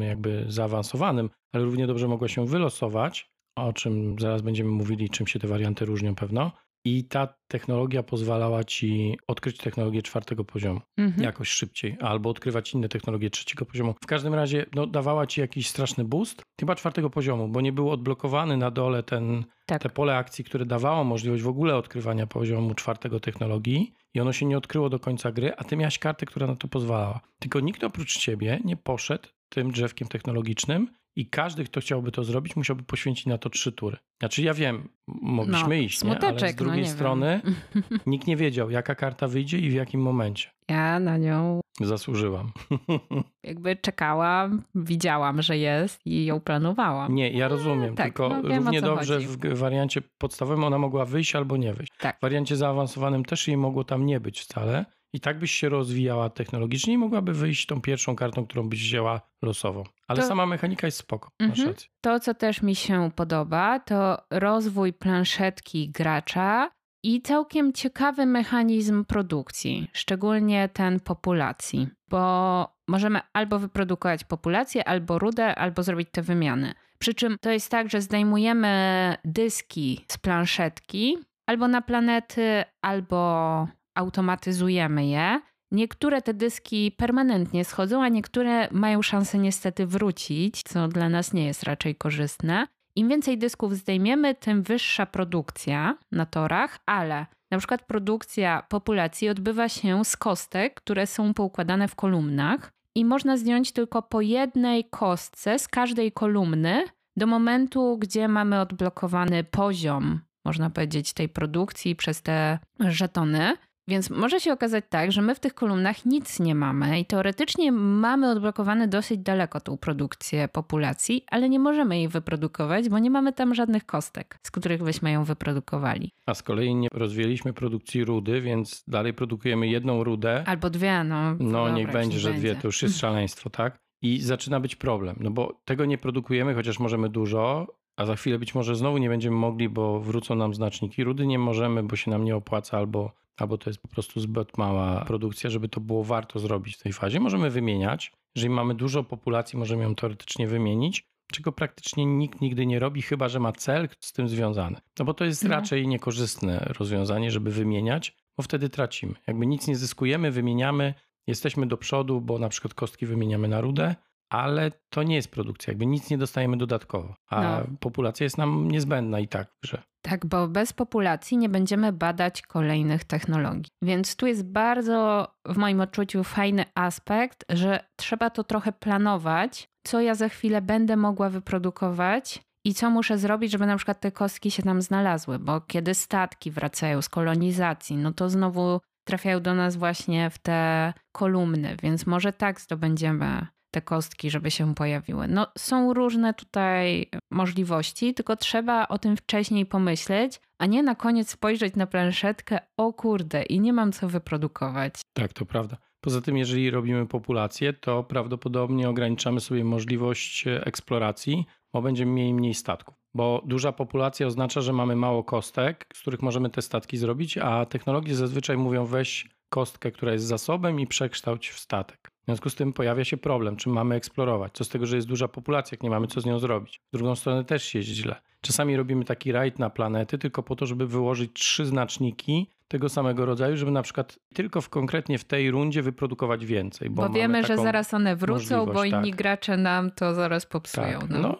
jakby zaawansowanym, ale równie dobrze mogła się wylosować, o czym zaraz będziemy mówili, czym się te warianty różnią pewno. I ta technologia pozwalała ci odkryć technologię czwartego poziomu mhm. jakoś szybciej, albo odkrywać inne technologie trzeciego poziomu. W każdym razie no, dawała ci jakiś straszny boost, chyba czwartego poziomu, bo nie był odblokowany na dole ten, tak. te pole akcji, które dawało możliwość w ogóle odkrywania poziomu czwartego technologii i ono się nie odkryło do końca gry, a ty miałeś kartę, która na to pozwalała. Tylko nikt oprócz ciebie nie poszedł tym drzewkiem technologicznym i każdy, kto chciałby to zrobić, musiałby poświęcić na to trzy tury. Znaczy ja wiem, mogliśmy No, iść, nie? ale z no drugiej nie strony wiem. nikt nie wiedział, jaka karta wyjdzie i w jakim momencie. Ja na nią Zasłużyłam. jakby czekałam, widziałam, że jest i ją planowałam. Nie, ja rozumiem, tak, tylko no wiem, równie dobrze chodzi. w wariancie podstawowym ona mogła wyjść albo nie wyjść. Tak. W wariancie zaawansowanym też jej mogło tam nie być wcale i tak byś się rozwijała technologicznie i mogłaby wyjść tą pierwszą kartą, którą byś wzięła losowo. Ale To- sama mechanika jest spoko, Mhm. To, co też mi się podoba, to rozwój planszetki gracza i całkiem ciekawy mechanizm produkcji, szczególnie ten populacji, bo możemy albo wyprodukować populację, albo rudę, albo zrobić te wymiany. Przy czym to jest tak, że zdejmujemy dyski z planszetki albo na planety, albo automatyzujemy je. Niektóre te dyski permanentnie schodzą, a niektóre mają szansę niestety wrócić, co dla nas nie jest raczej korzystne. Im więcej dysków zdejmiemy, tym wyższa produkcja na torach, ale na przykład produkcja populacji odbywa się z kostek, które są poukładane w kolumnach i można zdjąć tylko po jednej kostce z każdej kolumny do momentu, gdzie mamy odblokowany poziom, można powiedzieć, tej produkcji przez te żetony. Więc może się okazać tak, że my w tych kolumnach nic nie mamy i teoretycznie mamy odblokowane dosyć daleko tą produkcję populacji, ale nie możemy jej wyprodukować, bo nie mamy tam żadnych kostek, z których byśmy ją wyprodukowali. A z kolei nie rozwijaliśmy produkcji rudy, więc dalej produkujemy jedną rudę. Albo dwie, no. No dobra, niech będzie, że dwie, to już jest szaleństwo, tak? I zaczyna być problem, no bo tego nie produkujemy, chociaż możemy dużo, a za chwilę być może znowu nie będziemy mogli, bo wrócą nam znaczniki. Rudy nie możemy, bo się nam nie opłaca, albo, albo to jest po prostu zbyt mała produkcja, żeby to było warto zrobić w tej fazie. Możemy wymieniać. Jeżeli mamy dużo populacji, możemy ją teoretycznie wymienić, czego praktycznie nikt nigdy nie robi, chyba że ma cel z tym związany. No bo to jest No. raczej niekorzystne rozwiązanie, żeby wymieniać, bo wtedy tracimy. Jakby nic nie zyskujemy, wymieniamy, jesteśmy do przodu, bo na przykład kostki wymieniamy na rudę, ale to nie jest produkcja, jakby nic nie dostajemy dodatkowo, a No. populacja jest nam niezbędna i tak w grze. Tak, bo bez populacji nie będziemy badać kolejnych technologii. Więc tu jest bardzo, w moim odczuciu, fajny aspekt, że trzeba to trochę planować, co ja za chwilę będę mogła wyprodukować i co muszę zrobić, żeby na przykład te kostki się tam znalazły, bo kiedy statki wracają z kolonizacji, no to znowu trafiają do nas właśnie w te kolumny, więc może tak zdobędziemy te kostki, żeby się pojawiły. No, są różne tutaj możliwości, tylko trzeba o tym wcześniej pomyśleć, a nie na koniec spojrzeć na planszetkę, o kurde, i nie mam co wyprodukować. Tak, to prawda. Poza tym, jeżeli robimy populację, to prawdopodobnie ograniczamy sobie możliwość e, eksploracji, bo będziemy mieli mniej statków. Bo duża populacja oznacza, że mamy mało kostek, z których możemy te statki zrobić, a technologie zazwyczaj mówią weź kostkę, która jest zasobem i przekształć w statek. W związku z tym pojawia się problem, czym mamy eksplorować. Co z tego, że jest duża populacja, jak nie mamy co z nią zrobić. Z drugą stronę też się źle. Czasami robimy taki rajd na planety tylko po to, żeby wyłożyć trzy znaczniki tego samego rodzaju, żeby na przykład tylko w konkretnie w tej rundzie wyprodukować więcej. Bo, Bo, wiemy, że zaraz one wrócą, bo inni tak. gracze nam to zaraz popsują. tak, no. no,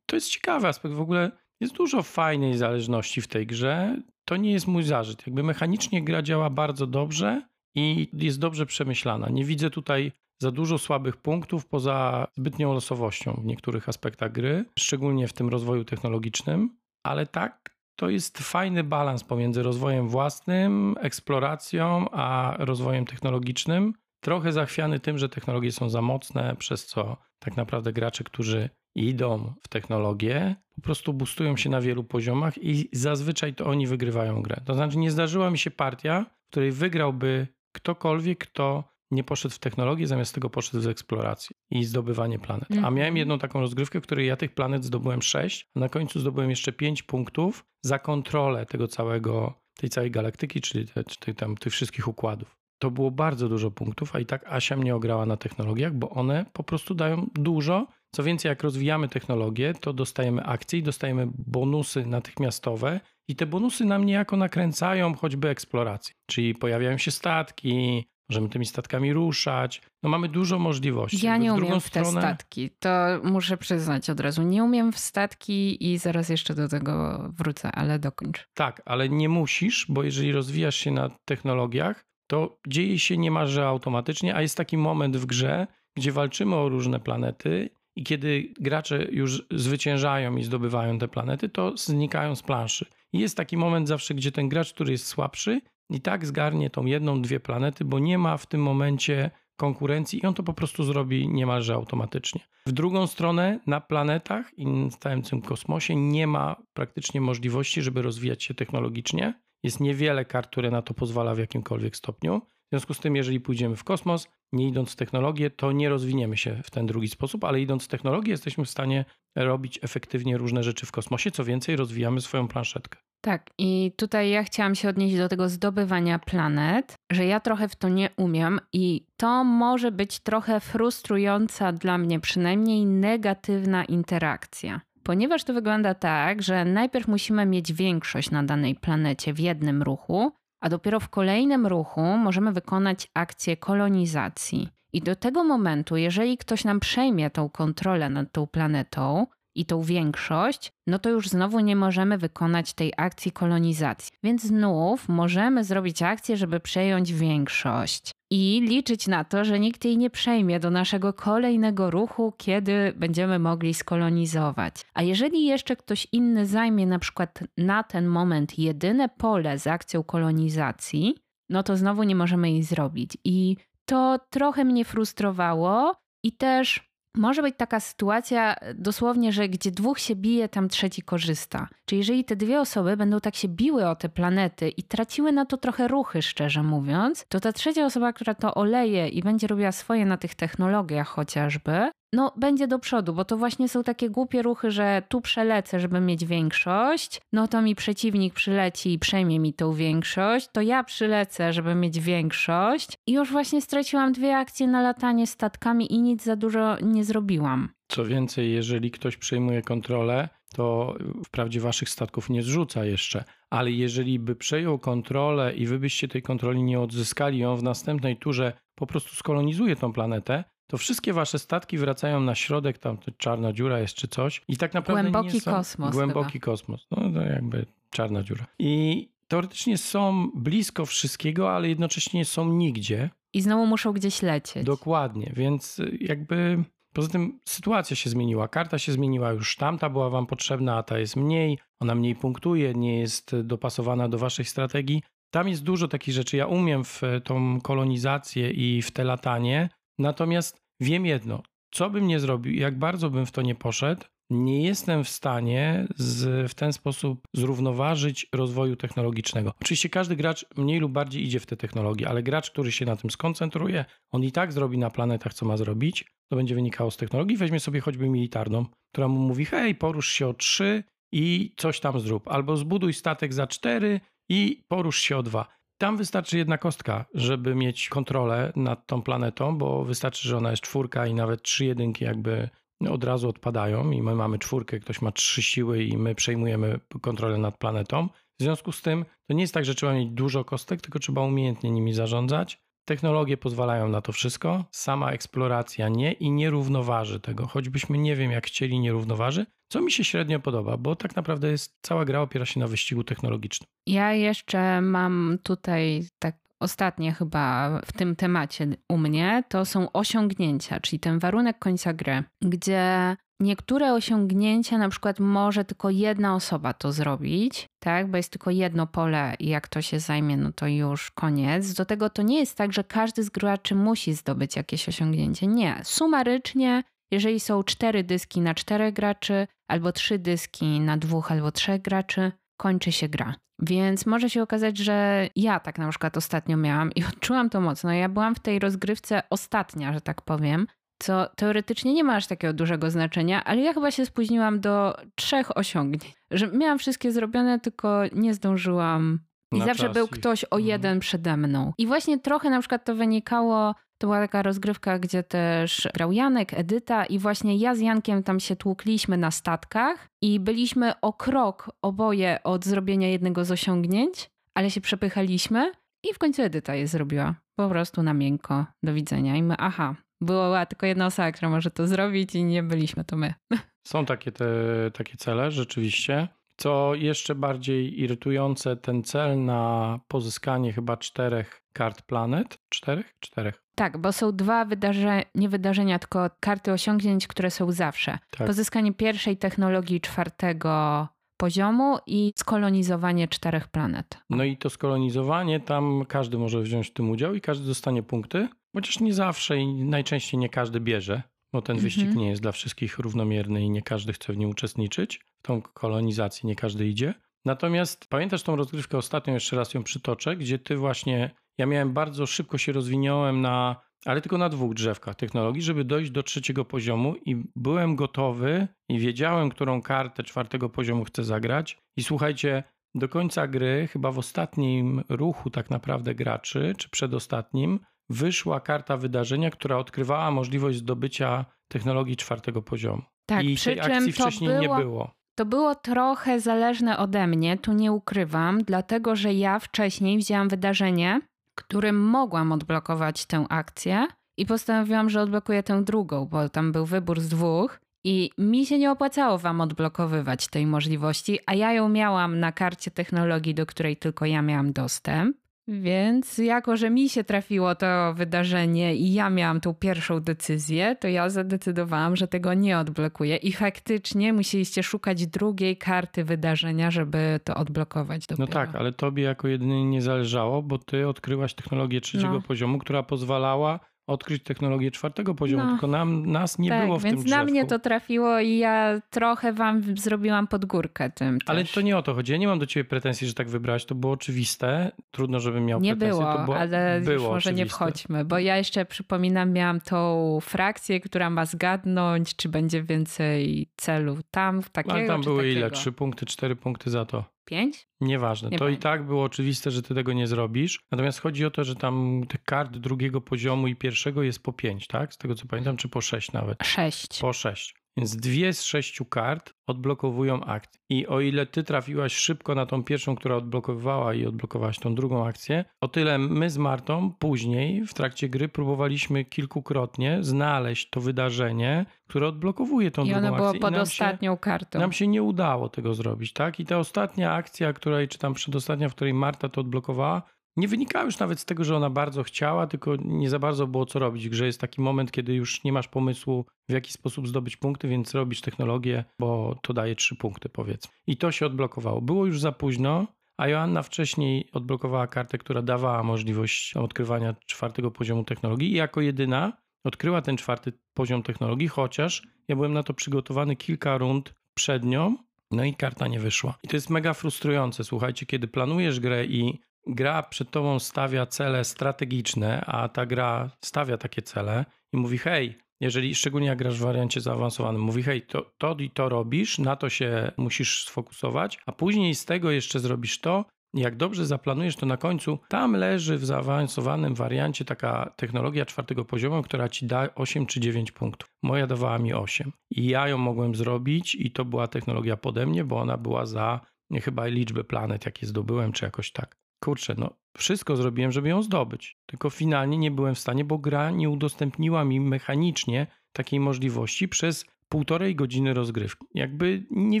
to jest ciekawy aspekt. W ogóle jest dużo fajnej zależności w tej grze. To nie jest mój zarzut. Jakby mechanicznie gra działa bardzo dobrze i jest dobrze przemyślana. Nie widzę tutaj za dużo słabych punktów poza zbytnią losowością w niektórych aspektach gry, szczególnie w tym rozwoju technologicznym, ale tak, to jest fajny balans pomiędzy rozwojem własnym, eksploracją, a rozwojem technologicznym. Trochę zachwiany tym, że technologie są za mocne, przez co tak naprawdę gracze, którzy idą w technologię, po prostu boostują się na wielu poziomach i zazwyczaj to oni wygrywają grę. To znaczy, nie zdarzyła mi się partia, w której wygrałby ktokolwiek, kto nie poszedł w technologię, zamiast tego poszedł w eksplorację i zdobywanie planet. A Mhm. miałem jedną taką rozgrywkę, w której ja tych planet zdobyłem sześć, a na końcu zdobyłem jeszcze pięć punktów za kontrolę tego całego, tej całej galaktyki, czyli te, tej, tam, tych wszystkich układów. To było bardzo dużo punktów, a i tak Asia mnie ograła na technologiach, bo one po prostu dają dużo. Co więcej, jak rozwijamy technologię, to dostajemy akcje i dostajemy bonusy natychmiastowe i te bonusy nam niejako nakręcają choćby eksplorację. Czyli pojawiają się statki, możemy tymi statkami ruszać. No mamy dużo możliwości. Ja nie umiem w te statki. To muszę przyznać od razu. Nie umiem w statki i zaraz jeszcze do tego wrócę, ale dokończ. Tak, ale nie musisz, bo jeżeli rozwijasz się na technologiach, to dzieje się niemalże automatycznie, a jest taki moment w grze, gdzie walczymy o różne planety i kiedy gracze już zwyciężają i zdobywają te planety, to znikają z planszy. I jest taki moment zawsze, gdzie ten gracz, który jest słabszy, i tak zgarnie tą jedną, dwie planety, bo nie ma w tym momencie konkurencji i on to po prostu zrobi niemalże automatycznie. W drugą stronę, na planetach i całym tym kosmosie nie ma praktycznie możliwości, żeby rozwijać się technologicznie. Jest niewiele kart, które na to pozwala w jakimkolwiek stopniu. W związku z tym, jeżeli pójdziemy w kosmos, nie idąc w technologię, to nie rozwiniemy się w ten drugi sposób, ale idąc w technologię, jesteśmy w stanie robić efektywnie różne rzeczy w kosmosie. Co więcej, rozwijamy swoją planszetkę. Tak, i tutaj ja chciałam się odnieść do tego zdobywania planet, że ja trochę w to nie umiem i to może być trochę frustrująca dla mnie, przynajmniej negatywna interakcja. Ponieważ to wygląda tak, że najpierw musimy mieć większość na danej planecie w jednym ruchu, a dopiero w kolejnym ruchu możemy wykonać akcję kolonizacji. I do tego momentu, jeżeli ktoś nam przejmie tą kontrolę nad tą planetą, i tą większość, no to już znowu nie możemy wykonać tej akcji kolonizacji. Więc znów możemy zrobić akcję, żeby przejąć większość i liczyć na to, że nikt jej nie przejmie do naszego kolejnego ruchu, kiedy będziemy mogli skolonizować. A jeżeli jeszcze ktoś inny zajmie na przykład na ten moment jedyne pole z akcją kolonizacji, no to znowu nie możemy jej zrobić. I to trochę mnie frustrowało i też może być taka sytuacja dosłownie, że gdzie dwóch się bije, tam trzeci korzysta. Czyli jeżeli te dwie osoby będą tak się biły o te planety i traciły na to trochę ruchy, szczerze mówiąc, to ta trzecia osoba, która to oleje i będzie robiła swoje na tych technologiach chociażby, no będzie do przodu, bo to właśnie są takie głupie ruchy, że tu przelecę, żeby mieć większość, no to mi przeciwnik przyleci i przejmie mi tą większość, to ja przylecę, żeby mieć większość. I już właśnie straciłam dwie akcje na latanie statkami i nic za dużo nie zrobiłam. Co więcej, jeżeli ktoś przejmuje kontrolę, to wprawdzie waszych statków nie zrzuca jeszcze, ale jeżeli by przejął kontrolę i wy byście tej kontroli nie odzyskali, on w następnej turze po prostu skolonizuje tą planetę, to wszystkie wasze statki wracają na środek, tam czarna dziura jest czy coś i tak naprawdę Głęboki nie są... kosmos Głęboki chyba. kosmos. No to jakby czarna dziura. I teoretycznie są blisko wszystkiego, ale jednocześnie są nigdzie. I znowu muszą gdzieś lecieć. Dokładnie, więc jakby poza tym sytuacja się zmieniła, karta się zmieniła, już tamta była wam potrzebna, a ta jest mniej, ona mniej punktuje, nie jest dopasowana do waszej strategii. Tam jest dużo takich rzeczy. Ja umiem w tą kolonizację i w te latanie, Natomiast wiem jedno, co bym nie zrobił, jak bardzo bym w to nie poszedł, nie jestem w stanie z, w ten sposób zrównoważyć rozwoju technologicznego. Oczywiście każdy gracz mniej lub bardziej idzie w te technologie, ale gracz, który się na tym skoncentruje, on i tak zrobi na planetach, co ma zrobić. To będzie wynikało z technologii. Weźmie sobie choćby militarną, która mu mówi: hej, porusz się o 3 i coś tam zrób. Albo zbuduj statek za 4 i porusz się o 2. Tam wystarczy jedna kostka, żeby mieć kontrolę nad tą planetą, bo wystarczy, że ona jest czwórka i nawet trzy jedynki jakby od razu odpadają i my mamy czwórkę, ktoś ma trzy siły i my przejmujemy kontrolę nad planetą. W związku z tym to nie jest tak, że trzeba mieć dużo kostek, tylko trzeba umiejętnie nimi zarządzać. Technologie pozwalają na to wszystko, sama eksploracja nie i nie równoważy tego. Choćbyśmy nie wiem jak chcieli, nie równoważy, co mi się średnio podoba, bo tak naprawdę jest cała gra opiera się na wyścigu technologicznym. Ja jeszcze mam tutaj tak ostatnie chyba w tym temacie u mnie, to są osiągnięcia, czyli ten warunek końca gry, gdzie niektóre osiągnięcia na przykład może tylko jedna osoba to zrobić, tak, bo jest tylko jedno pole i jak to się zajmie, no to już koniec. Do tego to nie jest tak, że każdy z graczy musi zdobyć jakieś osiągnięcie. Nie, sumarycznie jeżeli są cztery dyski na czterech graczy, albo trzy dyski na dwóch albo trzech graczy, kończy się gra. Więc może się okazać, że ja tak na przykład ostatnio miałam i odczułam to mocno. Ja byłam w tej rozgrywce ostatnia, że tak powiem, co teoretycznie nie ma aż takiego dużego znaczenia, ale ja chyba się spóźniłam do trzech osiągnięć. Że miałam wszystkie zrobione, tylko nie zdążyłam. I Na zawsze czas był ktoś o mhm. jeden przede mną. I właśnie trochę na przykład to wynikało to była taka rozgrywka, gdzie też grał Janek, Edyta i właśnie ja z Jankiem tam się tłukliśmy na statkach i byliśmy o krok oboje od zrobienia jednego z osiągnięć, ale się przepychaliśmy i w końcu Edyta je zrobiła. Po prostu na miękko. Do widzenia. I my, aha, była tylko jedna osoba, która może to zrobić i nie byliśmy to my. Są takie, te, takie cele rzeczywiście. Co jeszcze bardziej irytujące, ten cel na pozyskanie chyba czterech kart planet. Czterech? Czterech. Tak, bo są dwa wydarzenia, nie wydarzenia, tylko karty osiągnięć, które są zawsze. Tak. Pozyskanie pierwszej technologii czwartego poziomu i skolonizowanie czterech planet. No i to skolonizowanie, tam każdy może wziąć w tym udział i każdy dostanie punkty, chociaż nie zawsze i najczęściej nie każdy bierze, bo ten wyścig Mhm. nie jest dla wszystkich równomierny i nie każdy chce w nim uczestniczyć. W tą kolonizację nie każdy idzie. Natomiast pamiętasz tą rozgrywkę ostatnią, jeszcze raz ją przytoczę, gdzie ty właśnie, ja miałem bardzo szybko się rozwinąłem na, ale tylko na dwóch drzewkach technologii, żeby dojść do trzeciego poziomu i byłem gotowy i wiedziałem, którą kartę czwartego poziomu chcę zagrać. I słuchajcie, do końca gry, chyba w ostatnim ruchu tak naprawdę graczy, czy przedostatnim, wyszła karta wydarzenia, która odkrywała możliwość zdobycia technologii czwartego poziomu. Tak, I przy tej akcji wcześniej było, nie było. to było trochę zależne ode mnie, tu nie ukrywam, dlatego że ja wcześniej wzięłam wydarzenie, którym mogłam odblokować tę akcję i postanowiłam, że odblokuję tę drugą, bo tam był wybór z dwóch. I mi się nie opłacało wam odblokowywać tej możliwości, a ja ją miałam na karcie technologii, do której tylko ja miałam dostęp. Więc jako, że mi się trafiło to wydarzenie i ja miałam tą pierwszą decyzję, to ja zadecydowałam, że tego nie odblokuję. I faktycznie musieliście szukać drugiej karty wydarzenia, żeby to odblokować No dopiero. tak, ale tobie jako jedynie nie zależało, bo ty odkryłaś technologię trzeciego No. poziomu, która pozwalała odkryć technologię czwartego poziomu, No. tylko nam, nas nie tak, było w więc tym drzewku. na mnie to trafiło i ja trochę wam zrobiłam podgórkę tym Ale też. to nie o to chodzi. Ja nie mam do ciebie pretensji, że tak wybrałeś. To było oczywiste. Trudno, żebym miał Nie pretensje. było, to było, ale było już może nie oczywiste. wchodźmy, bo ja jeszcze przypominam, miałam tą frakcję, która ma zgadnąć, czy będzie więcej celów tam, takiego Ale tam były takiego. ile? Trzy punkty, cztery punkty za to. Pięć? Nieważne. Nie to i pamiętam. tak było oczywiste, że ty tego nie zrobisz. Natomiast chodzi o to, że tam tych kart drugiego poziomu i pierwszego jest po pięć, tak? Z tego co pamiętam, czy po sześć nawet. Sześć. Po sześć. Więc dwie z sześciu kart odblokowują akt. I o ile ty trafiłaś szybko na tą pierwszą, która odblokowywała i odblokowałaś tą drugą akcję, o tyle my z Martą później w trakcie gry próbowaliśmy kilkukrotnie znaleźć to wydarzenie, które odblokowuje tą I drugą ono było akcję. pod nam ostatnią się, kartą. nam się nie udało tego zrobić, tak? I ta ostatnia akcja, której, czy tam przedostatnia, w której Marta to odblokowała, nie wynikała już nawet z tego, że ona bardzo chciała, tylko nie za bardzo było co robić. Grze jest taki moment, kiedy już nie masz pomysłu, w jaki sposób zdobyć punkty, więc robisz technologię, bo to daje trzy punkty, powiedzmy. I to się odblokowało. Było już za późno, a Joanna wcześniej odblokowała kartę, która dawała możliwość odkrywania czwartego poziomu technologii i jako jedyna odkryła ten czwarty poziom technologii, chociaż ja byłem na to przygotowany kilka rund przed nią, no i karta nie wyszła. I to jest mega frustrujące, słuchajcie, kiedy planujesz grę i gra przed tobą stawia cele strategiczne, a ta gra stawia takie cele i mówi: Hej, jeżeli szczególnie jak grasz w wariancie zaawansowanym, mówi: Hej, to, to i to robisz, na to się musisz sfokusować, a później z tego jeszcze zrobisz to. Jak dobrze zaplanujesz, to na końcu tam leży w zaawansowanym wariancie taka technologia czwartego poziomu, która ci da 8 czy 9 punktów. Moja dawała mi 8. I ja ją mogłem zrobić, i to była technologia pode mnie, bo ona była za chyba liczbę planet, jakie zdobyłem, czy jakoś tak. Kurczę, no wszystko zrobiłem, żeby ją zdobyć. Tylko finalnie nie byłem w stanie, bo gra nie udostępniła mi mechanicznie takiej możliwości przez półtorej godziny rozgrywki. Jakby nie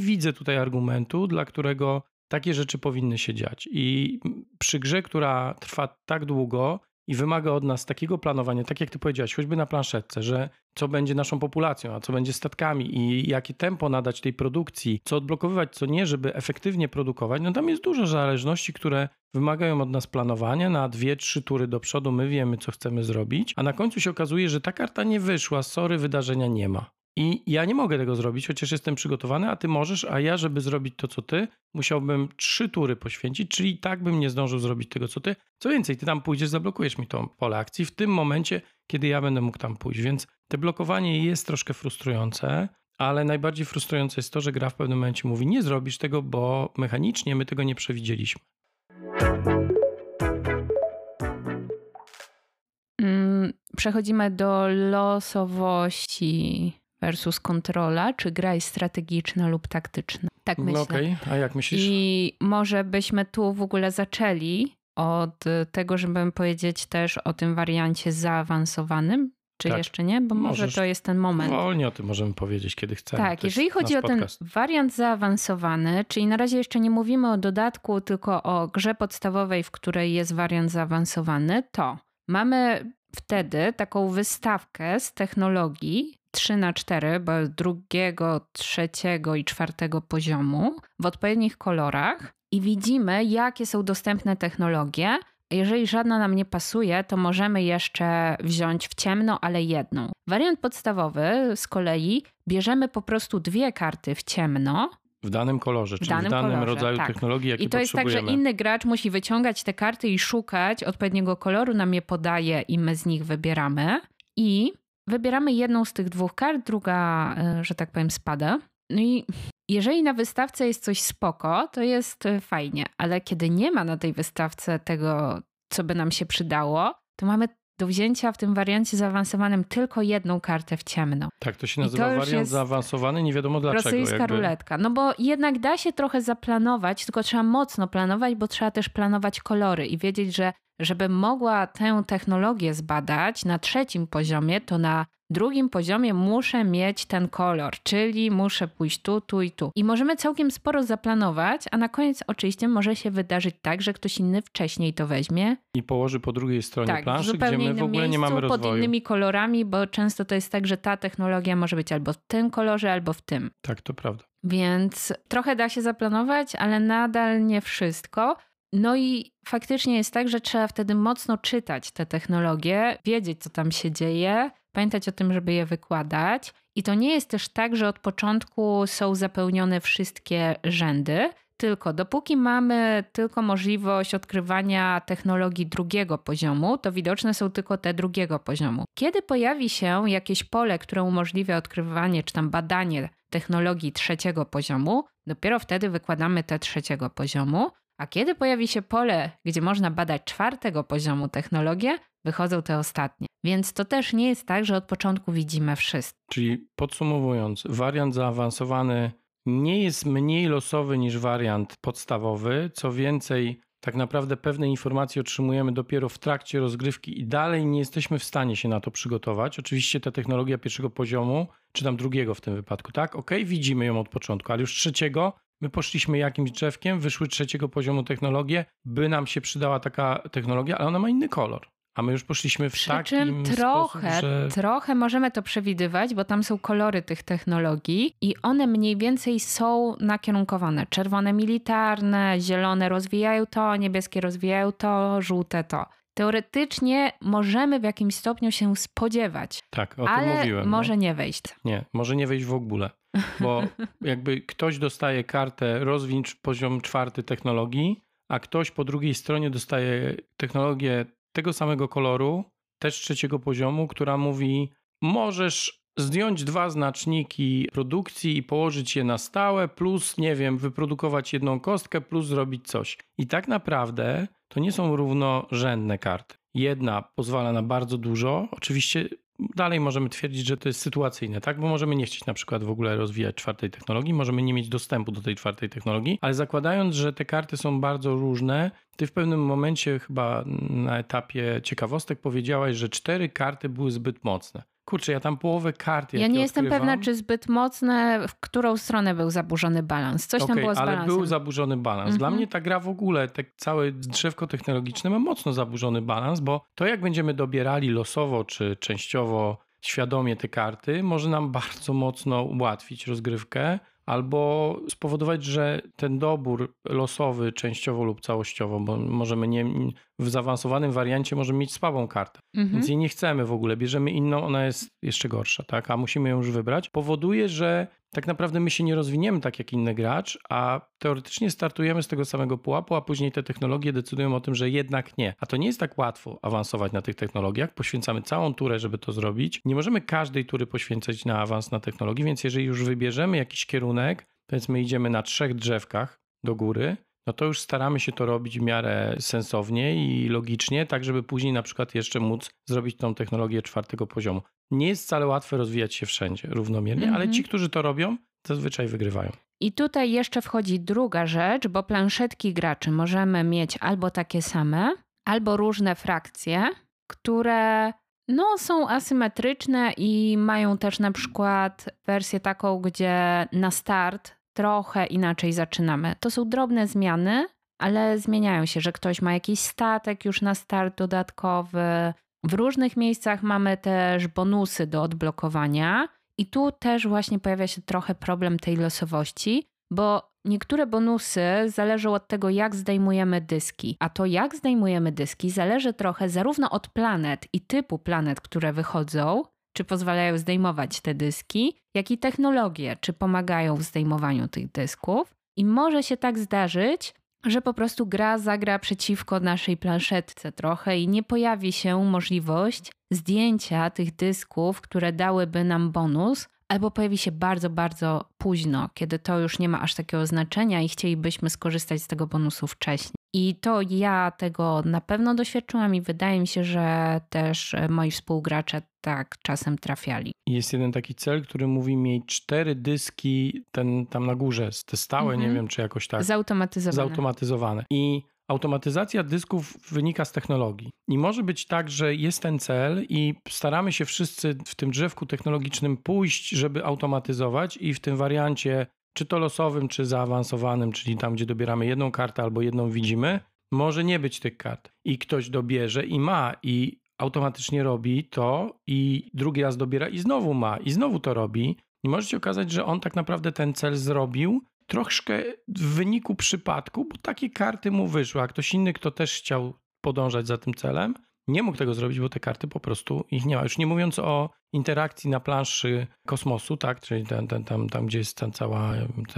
widzę tutaj argumentu, dla którego takie rzeczy powinny się dziać. I przy grze, która trwa tak długo i wymaga od nas takiego planowania, tak jak ty powiedziałeś, choćby na planszetce, że co będzie naszą populacją, a co będzie statkami i jakie tempo nadać tej produkcji, co odblokowywać, co nie, żeby efektywnie produkować, no tam jest dużo zależności, które wymagają od nas planowania na dwie, trzy tury do przodu, my wiemy, co chcemy zrobić, a na końcu się okazuje, że ta karta nie wyszła, sorry, wydarzenia nie ma. I ja nie mogę tego zrobić, chociaż jestem przygotowany, a ty możesz, a ja, żeby zrobić to, co ty, musiałbym trzy tury poświęcić, czyli tak bym nie zdążył zrobić tego, co ty. Co więcej, ty tam pójdziesz, zablokujesz mi to pole akcji w tym momencie, kiedy ja będę mógł tam pójść. Więc te blokowanie jest troszkę frustrujące, ale najbardziej frustrujące jest to, że gra w pewnym momencie mówi: Nie zrobisz tego, bo mechanicznie my tego nie przewidzieliśmy. Mm, Przechodzimy do losowości versus kontrola. Czy gra jest strategiczna lub taktyczna? Tak myślę. No okej, a jak myślisz? I może byśmy tu w ogóle zaczęli od tego, żeby powiedzieć też o tym wariancie zaawansowanym, Czy Tak. jeszcze nie? Bo może Możesz. to jest ten moment. Wolnie o tym możemy powiedzieć, kiedy chcemy. Tak, jeżeli chodzi o ten wariant zaawansowany, czyli na razie jeszcze nie mówimy o dodatku, tylko o grze podstawowej, w której jest wariant zaawansowany, to mamy wtedy taką wystawkę z technologii 3 na 4 bo drugiego, trzeciego i czwartego poziomu w odpowiednich kolorach i widzimy, jakie są dostępne technologie. Jeżeli żadna nam nie pasuje, to możemy jeszcze wziąć w ciemno, ale jedną. Wariant podstawowy z kolei bierzemy po prostu dwie karty w ciemno W danym kolorze, czyli w danym danym kolorze, rodzaju tak. technologii, jaki i to jest tak, że inny gracz musi wyciągać te karty i szukać odpowiedniego koloru, nam je podaje i my z nich wybieramy. I wybieramy jedną z tych dwóch kart, druga, e, że tak powiem, spada. No i jeżeli na wystawce jest coś spoko, to jest e, fajnie, ale kiedy nie ma na tej wystawce tego, co by nam się przydało, to mamy do wzięcia w tym wariancie zaawansowanym tylko jedną kartę w ciemno. Tak, to się nazywa to wariant zaawansowany, nie wiadomo dlaczego. Rosyjska jakby. ruletka. No bo jednak da się trochę zaplanować, tylko trzeba mocno planować, bo trzeba też planować kolory i wiedzieć, że żeby mogła tę technologię zbadać na trzecim poziomie, to na drugim poziomie muszę mieć ten kolor, czyli muszę pójść tu, tu i tu. I możemy całkiem sporo zaplanować, a na koniec oczywiście może się wydarzyć tak, że ktoś inny wcześniej to weźmie. I położy po drugiej stronie Tak, planszy, gdzie my w ogóle miejscu, nie mamy pod rozwoju. innymi kolorami, bo często to jest tak, że ta technologia może być albo w tym kolorze, albo w tym. Tak, to prawda. Więc trochę da się zaplanować, ale nadal nie wszystko. No i faktycznie jest tak, że trzeba wtedy mocno czytać te technologie, wiedzieć, co tam się dzieje, pamiętać o tym, żeby je wykładać. I to nie jest też tak, że od początku są zapełnione wszystkie rzędy, tylko dopóki mamy tylko możliwość odkrywania technologii drugiego poziomu, to widoczne są tylko te drugiego poziomu. Kiedy pojawi się jakieś pole, które umożliwia odkrywanie czy tam badanie technologii trzeciego poziomu, dopiero wtedy wykładamy te trzeciego poziomu. A kiedy pojawi się pole, gdzie można badać czwartego poziomu technologię, wychodzą te ostatnie. Więc to też nie jest tak, że od początku widzimy wszystko. Czyli podsumowując, wariant zaawansowany nie jest mniej losowy niż wariant podstawowy. Co więcej, tak naprawdę pewne informacje otrzymujemy dopiero w trakcie rozgrywki i dalej nie jesteśmy w stanie się na to przygotować. Oczywiście ta technologia pierwszego poziomu, czy tam drugiego w tym wypadku, tak? Ok, widzimy ją od początku, ale już trzeciego my poszliśmy jakimś drzewkiem, wyszły trzeciego poziomu technologie, by nam się przydała taka technologia, ale ona ma inny kolor. A my już poszliśmy w Przy takim czym trochę, sposób, że... trochę możemy to przewidywać, bo tam są kolory tych technologii i one mniej więcej są nakierunkowane. Czerwone militarne, zielone rozwijają to, niebieskie rozwijają to, żółte to. Teoretycznie możemy w jakimś stopniu się spodziewać, Tak, o tym ale mówiłem. może no. nie wejść. Nie, może nie wejść w ogóle, bo jakby ktoś dostaje kartę rozwin poziom czwarty technologii, a ktoś po drugiej stronie dostaje technologię tego samego koloru, też trzeciego poziomu, która mówi możesz zdjąć dwa znaczniki produkcji i położyć je na stałe, plus, nie wiem, wyprodukować jedną kostkę, plus zrobić coś. I tak naprawdę to nie są równorzędne karty. Jedna pozwala na bardzo dużo, oczywiście dalej możemy twierdzić, że to jest sytuacyjne, tak? Bo możemy nie chcieć na przykład w ogóle rozwijać czwartej technologii, możemy nie mieć dostępu do tej czwartej technologii, ale zakładając, że te karty są bardzo różne, ty w pewnym momencie chyba na etapie ciekawostek powiedziałaś, że cztery karty były zbyt mocne. Kurczę, ja tam połowę kart Ja nie jestem odkrywam, pewna, czy zbyt mocne, w którą stronę był zaburzony balans. Coś tam Okej, było z ale balansem. był zaburzony balans. Dla Mhm. mnie ta gra w ogóle, te całe drzewko technologiczne ma mocno zaburzony balans, bo to jak będziemy dobierali losowo czy częściowo świadomie te karty, może nam bardzo mocno ułatwić rozgrywkę albo spowodować, że ten dobór losowy częściowo lub całościowo, bo możemy nie, w zaawansowanym wariancie możemy mieć słabą kartę, Mhm. więc jej nie chcemy w ogóle, bierzemy inną, ona jest jeszcze gorsza, tak, a musimy ją już wybrać, powoduje, że tak naprawdę my się nie rozwiniemy tak jak inny gracz, a teoretycznie startujemy z tego samego pułapu, a później te technologie decydują o tym, że jednak nie. A to nie jest tak łatwo awansować na tych technologiach. Poświęcamy całą turę, żeby to zrobić. Nie możemy każdej tury poświęcać na awans na technologii, więc jeżeli już wybierzemy jakiś kierunek, powiedzmy idziemy na trzech drzewkach do góry, no to już staramy się to robić w miarę sensownie i logicznie, tak żeby później na przykład jeszcze móc zrobić tą technologię czwartego poziomu. Nie jest wcale łatwe rozwijać się wszędzie równomiernie, ale Mhm. ci, którzy to robią, zazwyczaj wygrywają. I tutaj jeszcze wchodzi druga rzecz, bo planszetki graczy możemy mieć albo takie same, albo różne frakcje, które No, są asymetryczne i mają też na przykład wersję taką, gdzie na start trochę inaczej zaczynamy. To są drobne zmiany, ale zmieniają się, że ktoś ma jakiś statek już na start dodatkowy. W różnych miejscach mamy też bonusy do odblokowania, i tu też właśnie pojawia się trochę problem tej losowości, bo niektóre bonusy zależą od tego, jak zdejmujemy dyski, a to jak zdejmujemy dyski zależy trochę zarówno od planet i typu planet, które wychodzą, czy pozwalają zdejmować te dyski, jak i technologie, czy pomagają w zdejmowaniu tych dysków. I może się tak zdarzyć, że po prostu gra zagra przeciwko naszej planszetce trochę i nie pojawi się możliwość zdjęcia tych dysków, które dałyby nam bonus, albo pojawi się bardzo, bardzo późno, kiedy to już nie ma aż takiego znaczenia i chcielibyśmy skorzystać z tego bonusu wcześniej. I to ja tego na pewno doświadczyłam i wydaje mi się, że też moi współgracze tak czasem trafiali. Jest jeden taki cel, który mówi mieć cztery dyski ten tam na górze, te stałe, mhm. nie wiem czy jakoś tak. Zautomatyzowane. Zautomatyzowane. I automatyzacja dysków wynika z technologii. I może być tak, że jest ten cel i staramy się wszyscy w tym drzewku technologicznym pójść, żeby automatyzować i w tym wariancie czy to losowym, czy zaawansowanym, czyli tam, gdzie dobieramy jedną kartę albo jedną widzimy, może nie być tych kart. I ktoś dobierze i ma, i automatycznie robi to, i drugi raz dobiera i znowu ma, i znowu to robi. I może się okazać, że on tak naprawdę ten cel zrobił troszkę w wyniku przypadku, bo takie karty mu wyszły, a ktoś inny, kto też chciał podążać za tym celem, nie mógł tego zrobić, bo te karty po prostu ich nie ma. Już nie mówiąc o interakcji na planszy kosmosu, tak, czyli ten, tam, tam, gdzie jest ta cała,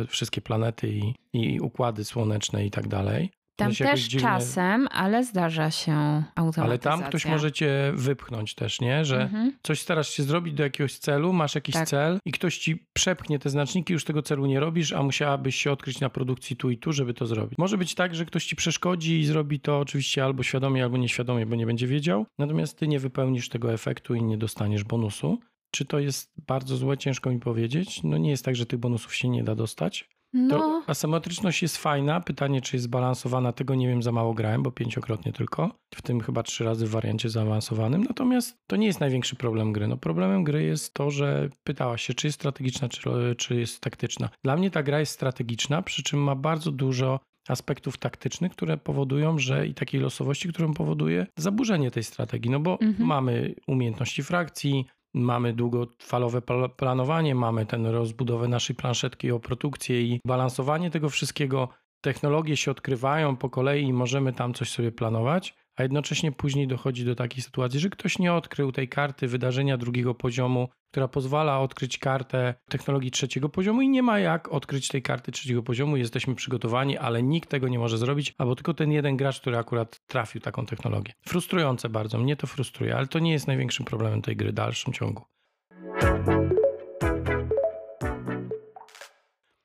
wszystkie planety i, i układy słoneczne i tak dalej. Tam też dziwnie... czasem, ale zdarza się automatyzacja. Ale tam ktoś może cię wypchnąć też, nie? Że mhm. coś starasz się zrobić do jakiegoś celu, masz jakiś tak. cel i ktoś ci przepchnie te znaczniki, już tego celu nie robisz, a musiałabyś się odkryć na produkcji tu i tu, żeby to zrobić. Może być tak, że ktoś ci przeszkodzi i zrobi to oczywiście albo świadomie, albo nieświadomie, bo nie będzie wiedział, natomiast ty nie wypełnisz tego efektu i nie dostaniesz bonusu. Czy to jest bardzo złe? Ciężko mi powiedzieć. No nie jest tak, że tych bonusów się nie da dostać. No. To asymetryczność jest fajna. Pytanie, czy jest zbalansowana, tego nie wiem, za mało grałem, bo pięciokrotnie tylko. W tym chyba trzy razy w wariancie zaawansowanym. Natomiast to nie jest największy problem gry. No, problemem gry jest to, że pytałaś się, czy jest strategiczna, czy, czy jest taktyczna. Dla mnie ta gra jest strategiczna, przy czym ma bardzo dużo aspektów taktycznych, które powodują, że i takiej losowości, którą powoduje zaburzenie tej strategii. No bo mhm. mamy umiejętności frakcji, Mamy długofalowe planowanie, mamy ten rozbudowę naszej planszetki o produkcję i balansowanie tego wszystkiego. Technologie się odkrywają po kolei i możemy tam coś sobie planować, a jednocześnie później dochodzi do takiej sytuacji, że ktoś nie odkrył tej karty wydarzenia drugiego poziomu, która pozwala odkryć kartę technologii trzeciego poziomu i nie ma jak odkryć tej karty trzeciego poziomu. Jesteśmy przygotowani, ale nikt tego nie może zrobić, albo tylko ten jeden gracz, który akurat trafił taką technologię. Frustrujące bardzo, mnie to frustruje, ale to nie jest największym problemem tej gry w dalszym ciągu.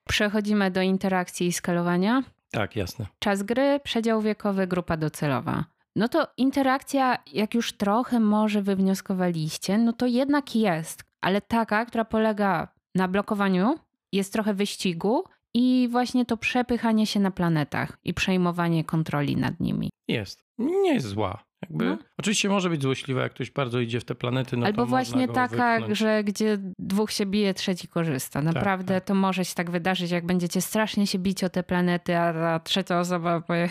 Przechodzimy do interakcji i skalowania. Tak, jasne. Czas gry, przedział wiekowy, grupa docelowa. No to interakcja, jak już trochę może wywnioskowaliście, no to jednak jest, ale taka, która polega na blokowaniu, jest trochę wyścigu i właśnie to przepychanie się na planetach i przejmowanie kontroli nad nimi. Jest. Nie jest zła. Jakby, no. Oczywiście może być złośliwa, jak ktoś bardzo idzie w te planety. No Albo właśnie taka, wypchnąć. że gdzie dwóch się bije, trzeci korzysta. Tak, Naprawdę tak, tak. to może się tak wydarzyć, jak będziecie strasznie się bić o te planety, a ta trzecia osoba powie,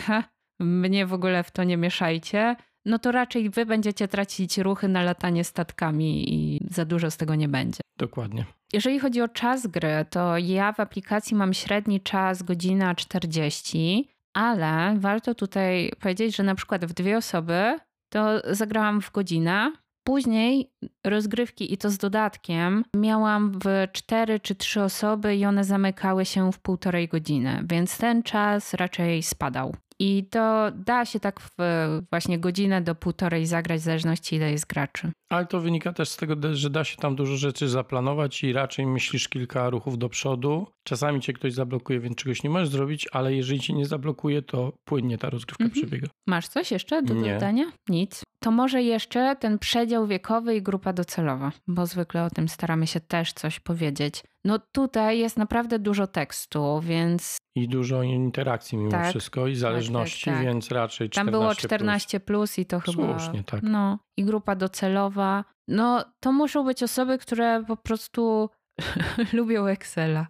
mnie w ogóle w to nie mieszajcie, no to raczej wy będziecie tracić ruchy na latanie statkami i za dużo z tego nie będzie. Dokładnie. Jeżeli chodzi o czas gry, to ja w aplikacji mam średni czas godzina 40, ale warto tutaj powiedzieć, że na przykład w dwie osoby to zagrałam w godzinę. Później rozgrywki i to z dodatkiem miałam w cztery czy trzy osoby i one zamykały się w półtorej godziny, więc ten czas raczej spadał. I to da się tak w właśnie godzinę do półtorej zagrać, w zależności ile jest graczy. Ale to wynika też z tego, że da się tam dużo rzeczy zaplanować i raczej myślisz kilka ruchów do przodu. Czasami cię ktoś zablokuje, więc czegoś nie możesz zrobić, ale jeżeli cię nie zablokuje, to płynnie ta rozgrywka mhm. przebiega. Masz coś jeszcze do dodania? Nic. To może jeszcze ten przedział wiekowy i grupa docelowa, bo zwykle o tym staramy się też coś powiedzieć. No tutaj jest naprawdę dużo tekstu, więc. I dużo interakcji mimo Tak. wszystko i zależności, tak, tak. więc raczej 14 Tam było plus. 14 plus i to chyba. Słusznie, tak. No, i grupa docelowa. No, to muszą być osoby, które po prostu lubią Excela.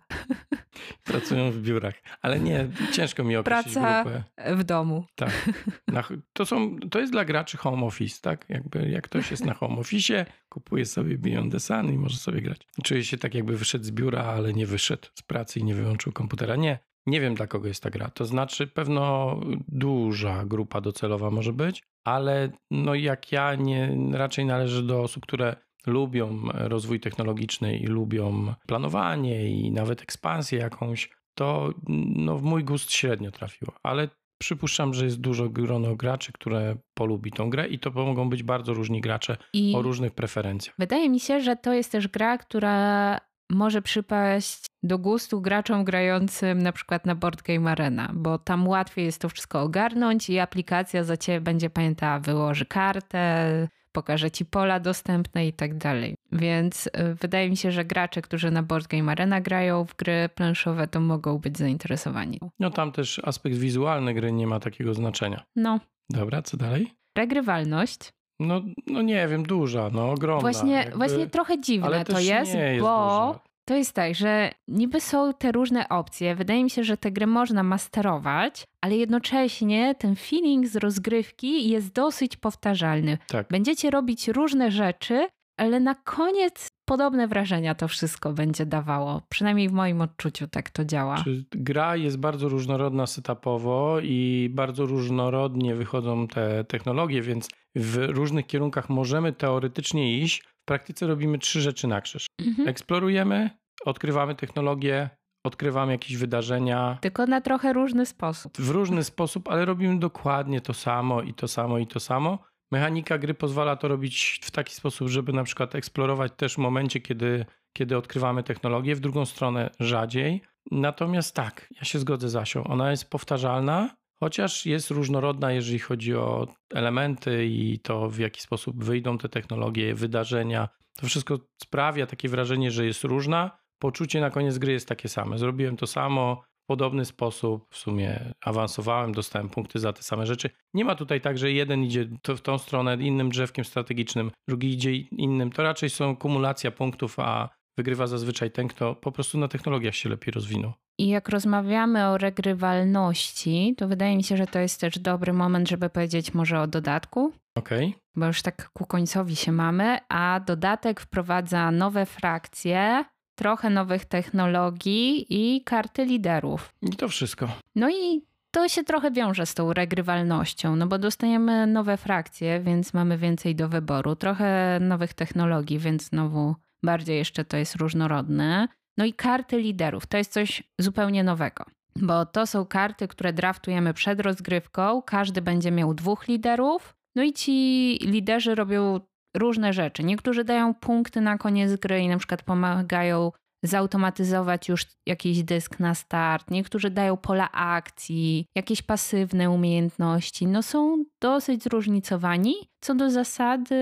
Pracują w biurach. Ale nie, ciężko mi określić Praca- grupę. W domu. Tak. Na, to, są, to jest dla graczy home office, tak? Jakby jak ktoś jest na home office, kupuje sobie Beyond the Sun i może sobie grać. Czuje się tak, jakby wyszedł z biura, ale nie wyszedł z pracy i nie wyłączył komputera. Nie. Nie wiem, dla kogo jest ta gra. To znaczy, pewno duża grupa docelowa może być, ale no jak ja nie, raczej należę do osób, które lubią rozwój technologiczny i lubią planowanie i nawet ekspansję jakąś, to no, w mój gust średnio trafiło. Ale przypuszczam, że jest dużo grono graczy, które polubi tą grę i to mogą być bardzo różni gracze I o różnych preferencjach. wydaje mi się, że to jest też gra, która może przypaść do gustu graczom grającym na przykład na Board Game Arena, bo tam łatwiej jest to wszystko ogarnąć i aplikacja za ciebie będzie pamiętała, wyłoży kartę, pokaże ci pola dostępne i tak dalej. Więc y, wydaje mi się, że gracze, którzy na Board Game Arena grają w gry planszowe, to mogą być zainteresowani. No tam też aspekt wizualny gry nie ma takiego znaczenia. No, Dobra, co dalej? regrywalność. No, no nie wiem, duża, no ogromna. Właśnie, jakby, właśnie trochę dziwne to jest, jest bo duża. To jest tak, że niby są te różne opcje. Wydaje mi się, że tę grę można masterować, ale jednocześnie ten feeling z rozgrywki jest dosyć powtarzalny. Tak. Będziecie robić różne rzeczy, ale na koniec podobne wrażenia to wszystko będzie dawało. Przynajmniej w moim odczuciu tak to działa. Gra jest bardzo różnorodna setupowo i bardzo różnorodnie wychodzą te technologie, więc w różnych kierunkach możemy teoretycznie iść. W praktyce robimy trzy rzeczy na krzyż. Mhm. Eksplorujemy, odkrywamy technologię, odkrywamy jakieś wydarzenia Tylko na trochę różny sposób. w różny sposób, ale robimy dokładnie to samo i to samo i to samo. Mechanika gry pozwala to robić w taki sposób, żeby na przykład eksplorować też w momencie, kiedy, kiedy odkrywamy technologię, w drugą stronę rzadziej. Natomiast tak, ja się zgodzę z Asią, ona jest powtarzalna, chociaż jest różnorodna, jeżeli chodzi o elementy i to, w jaki sposób wyjdą te technologie, wydarzenia. To wszystko sprawia takie wrażenie, że jest różna. Poczucie na koniec gry jest takie same. Zrobiłem to samo, podobny sposób w sumie awansowałem, dostałem punkty za te same rzeczy. Nie ma tutaj tak, że jeden idzie w tą stronę innym drzewkiem strategicznym, drugi idzie innym. To raczej są kumulacja punktów, a wygrywa zazwyczaj ten, kto po prostu na technologiach się lepiej rozwinął. I jak rozmawiamy o regrywalności, to wydaje mi się, że to jest też dobry moment, żeby powiedzieć może o dodatku, Okej, bo już tak ku końcowi się mamy, a dodatek wprowadza nowe frakcje, trochę nowych technologii i karty liderów. i to wszystko. No i to się trochę wiąże z tą regrywalnością, no bo dostajemy nowe frakcje, więc mamy więcej do wyboru, trochę nowych technologii, więc znowu bardziej jeszcze to jest różnorodne. No i karty liderów to jest coś zupełnie nowego, bo to są karty, które draftujemy przed rozgrywką. Każdy będzie miał dwóch liderów, no i ci liderzy robią różne rzeczy. Niektórzy dają punkty na koniec gry i na przykład pomagają zautomatyzować już jakiś dysk na start. Niektórzy dają pola akcji, jakieś pasywne umiejętności. No są dosyć zróżnicowani. Co do zasady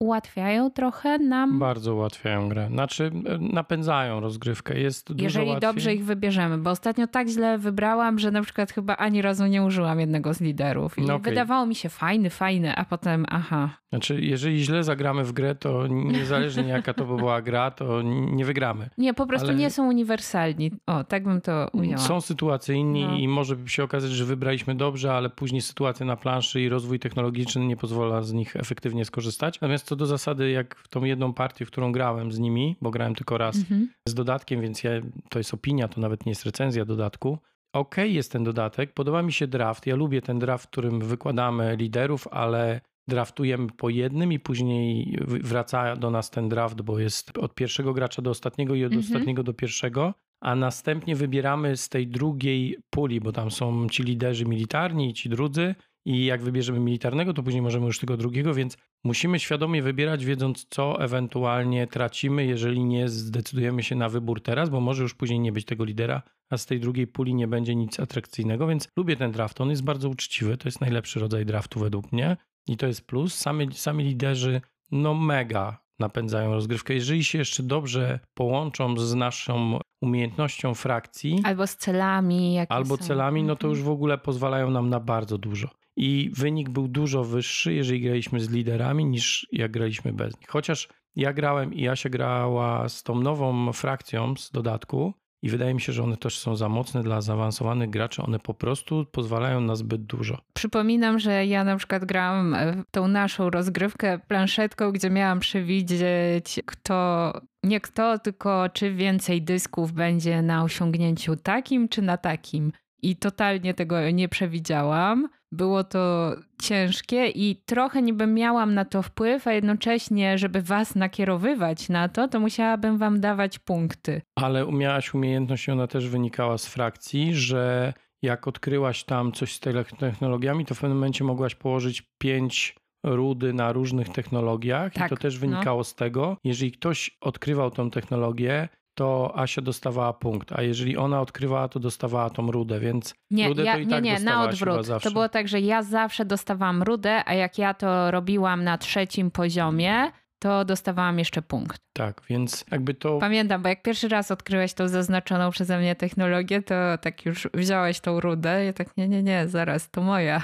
ułatwiają trochę nam, Bardzo ułatwiają grę. Znaczy e, napędzają rozgrywkę. Jest dużo jeżeli łatwiej. dobrze ich wybierzemy. Bo ostatnio tak źle wybrałam, że na przykład chyba ani razu nie użyłam jednego z liderów. I No okej. wydawało mi się fajny, fajny, a potem aha. Znaczy, jeżeli źle zagramy w grę, to niezależnie jaka to by była gra, to nie wygramy. Nie, po prostu Ale- nie są uniwersalni. O, tak bym to ujęła. Są sytuacyjni No. i może się okazać, że wybraliśmy dobrze, ale później sytuacja na planszy i rozwój technologiczny nie pozwala z nich efektywnie skorzystać. Natomiast co do zasady, jak w tą jedną partię, w którą grałem z nimi, bo grałem tylko raz Mhm. z dodatkiem, więc ja, to jest opinia, to nawet nie jest recenzja dodatku. Okej jest ten dodatek, podoba mi się draft. Ja lubię ten draft, w którym wykładamy liderów, ale draftujemy po jednym i później wraca do nas ten draft, bo jest od pierwszego gracza do ostatniego i od Mhm. ostatniego do pierwszego, a następnie wybieramy z tej drugiej puli, bo tam są ci liderzy militarni i ci drudzy i jak wybierzemy militarnego, to później możemy już tego drugiego, więc musimy świadomie wybierać, wiedząc co ewentualnie tracimy, jeżeli nie zdecydujemy się na wybór teraz, bo może już później nie być tego lidera, a z tej drugiej puli nie będzie nic atrakcyjnego, więc lubię ten draft. On jest bardzo uczciwy, to jest najlepszy rodzaj draftu według mnie. I to jest plus. Sami, sami liderzy, no mega napędzają rozgrywkę. Jeżeli się jeszcze dobrze połączą z naszą umiejętnością frakcji. Albo z celami. Albo są. celami, no to Mhm. już w ogóle pozwalają nam na bardzo dużo. I wynik był dużo wyższy, jeżeli graliśmy z liderami, niż jak graliśmy bez nich. Chociaż ja grałem i Asia grała z tą nową frakcją z dodatku i wydaje mi się, że one też są za mocne dla zaawansowanych graczy. One po prostu pozwalają na zbyt dużo. Przypominam, że ja na przykład grałam w tą naszą rozgrywkę planszetką, gdzie miałam przewidzieć, kto, nie kto, tylko czy więcej dysków będzie na osiągnięciu takim, czy na takim. I totalnie tego nie przewidziałam. Było to ciężkie i trochę niby miałam na to wpływ, a jednocześnie, żeby was nakierowywać na to, to musiałabym wam dawać punkty. Ale miałaś umiejętność ona też wynikała z frakcji, że jak odkryłaś tam coś z te- technologiami, to w pewnym momencie mogłaś położyć pięć rudy na różnych technologiach Tak, i to też no. wynikało z tego, jeżeli ktoś odkrywał tą technologię, to Asia dostawała punkt, a jeżeli ona odkrywała, to dostawała tą rudę, więc Nie, rudę ja, to i nie, tak nie, na odwrót. To było tak, że ja zawsze dostawałam rudę, a jak ja to robiłam na trzecim poziomie, to dostawałam jeszcze punkt. Tak, więc jakby to... Pamiętam, bo jak pierwszy raz odkryłeś tą zaznaczoną przeze mnie technologię, to tak już wziąłeś tą rudę. Ja tak, nie, nie, nie, zaraz, to moja.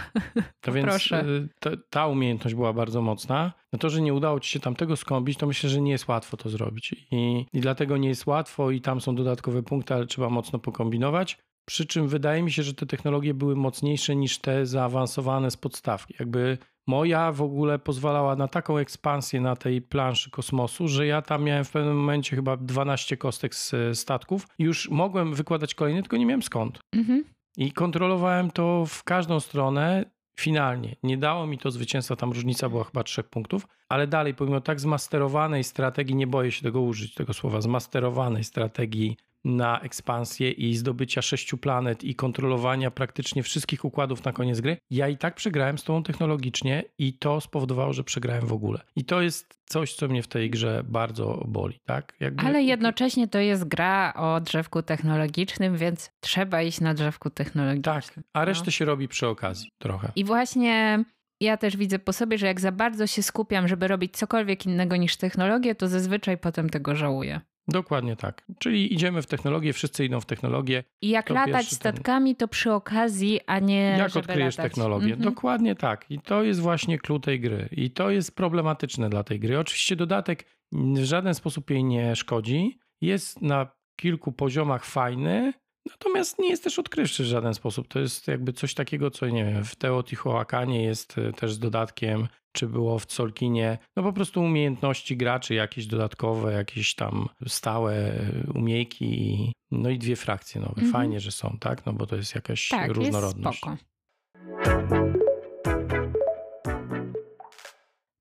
To więc Proszę. y, ta, ta umiejętność była bardzo mocna. No to, że nie udało ci się tamtego skąpić, to myślę, że nie jest łatwo to zrobić. I, I dlatego nie jest łatwo i tam są dodatkowe punkty, ale trzeba mocno pokombinować. Przy czym wydaje mi się, że te technologie były mocniejsze niż te zaawansowane z podstawki. Jakby moja w ogóle pozwalała na taką ekspansję na tej planszy kosmosu, że ja tam miałem w pewnym momencie chyba 12 kostek z e, statków. Już mogłem wykładać kolejne, tylko nie miałem skąd. Mhm. I kontrolowałem to w każdą stronę finalnie. Nie dało mi to zwycięstwa, tam różnica była chyba trzech punktów, ale dalej, pomimo tak zmasterowanej strategii, nie boję się tego użyć, tego słowa, zmasterowanej strategii na ekspansję i zdobycia sześciu planet i kontrolowania praktycznie wszystkich układów na koniec gry, ja i tak przegrałem z tą technologicznie i to spowodowało, że przegrałem w ogóle. I to jest coś, co mnie w tej grze bardzo boli, tak? Jakby... Ale jednocześnie to jest gra o drzewku technologicznym, więc trzeba iść na drzewku technologicznym. Tak, a resztę się robi przy okazji trochę. I właśnie ja też widzę po sobie, że jak za bardzo się skupiam, żeby robić cokolwiek innego niż technologię, to zazwyczaj potem tego żałuję. Dokładnie tak. Czyli idziemy w technologię, wszyscy idą w technologię. I jak To latać pierwszy ten- statkami, to przy okazji, a nie Jak odkryjesz latać. technologię? Mhm. Dokładnie tak. I to jest właśnie clue tej gry. I to jest problematyczne dla tej gry. Oczywiście dodatek w żaden sposób jej nie szkodzi. Jest na kilku poziomach fajny, natomiast nie jest też odkrywczy w żaden sposób. To jest jakby coś takiego, co nie wiem, w Teotihuacanie jest e, też z dodatkiem, czy było w Solkinie. No po prostu umiejętności graczy jakieś dodatkowe, jakieś tam stałe umiejki. No i dwie frakcje nowe. Mhm. Fajnie, że są, tak? No bo to jest jakaś Tak, jest różnorodność. spoko.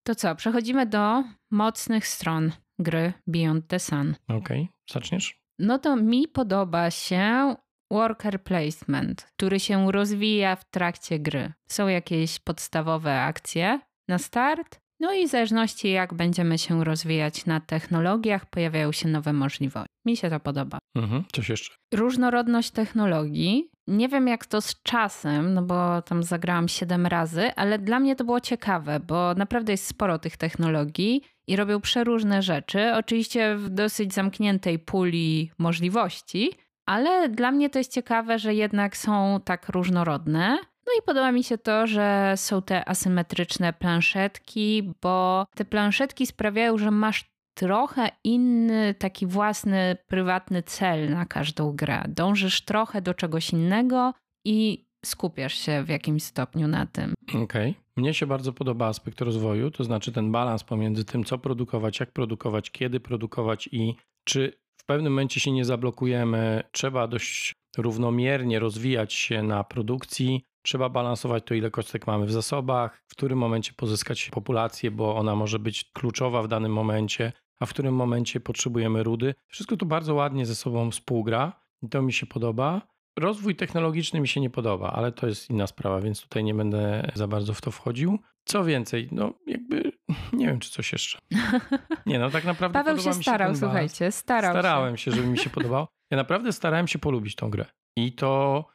To co, przechodzimy do mocnych stron gry Beyond the Sun. Okej, zaczniesz? No to mi podoba się worker placement, który się rozwija w trakcie gry. Są jakieś podstawowe akcje na start, no i w zależności jak będziemy się rozwijać na technologiach, pojawiają się nowe możliwości. Mi się to podoba. Mhm. Coś jeszcze? Różnorodność technologii. Nie wiem jak to z czasem, no bo tam zagrałam 7 razy, ale dla mnie to było ciekawe, bo naprawdę jest sporo tych technologii i robią przeróżne rzeczy. Oczywiście w dosyć zamkniętej puli możliwości, ale dla mnie to jest ciekawe, że jednak są tak różnorodne. No i podoba mi się to, że są te asymetryczne planszetki, bo te planszetki sprawiają, że masz trochę inny, taki własny, prywatny cel na każdą grę. Dążysz trochę do czegoś innego i skupiasz się w jakimś stopniu na tym. Okej. Mnie się bardzo podoba aspekt rozwoju, to znaczy ten balans pomiędzy tym, co produkować, jak produkować, kiedy produkować i czy w pewnym momencie się nie zablokujemy. Trzeba dość równomiernie rozwijać się na produkcji. Trzeba balansować to, ile kostek mamy w zasobach, w którym momencie pozyskać populację, bo ona może być kluczowa w danym momencie, a w którym momencie potrzebujemy rudy. Wszystko to bardzo ładnie ze sobą współgra i to mi się podoba. Rozwój technologiczny mi się nie podoba, ale to jest inna sprawa, więc tutaj nie będę za bardzo w to wchodził. Co więcej, no jakby nie wiem, czy coś jeszcze. Nie, no tak naprawdę Paweł się starał, balans. słuchajcie, starał Starałem się. się, żeby mi się podobało. Ja naprawdę starałem się polubić tą grę. I to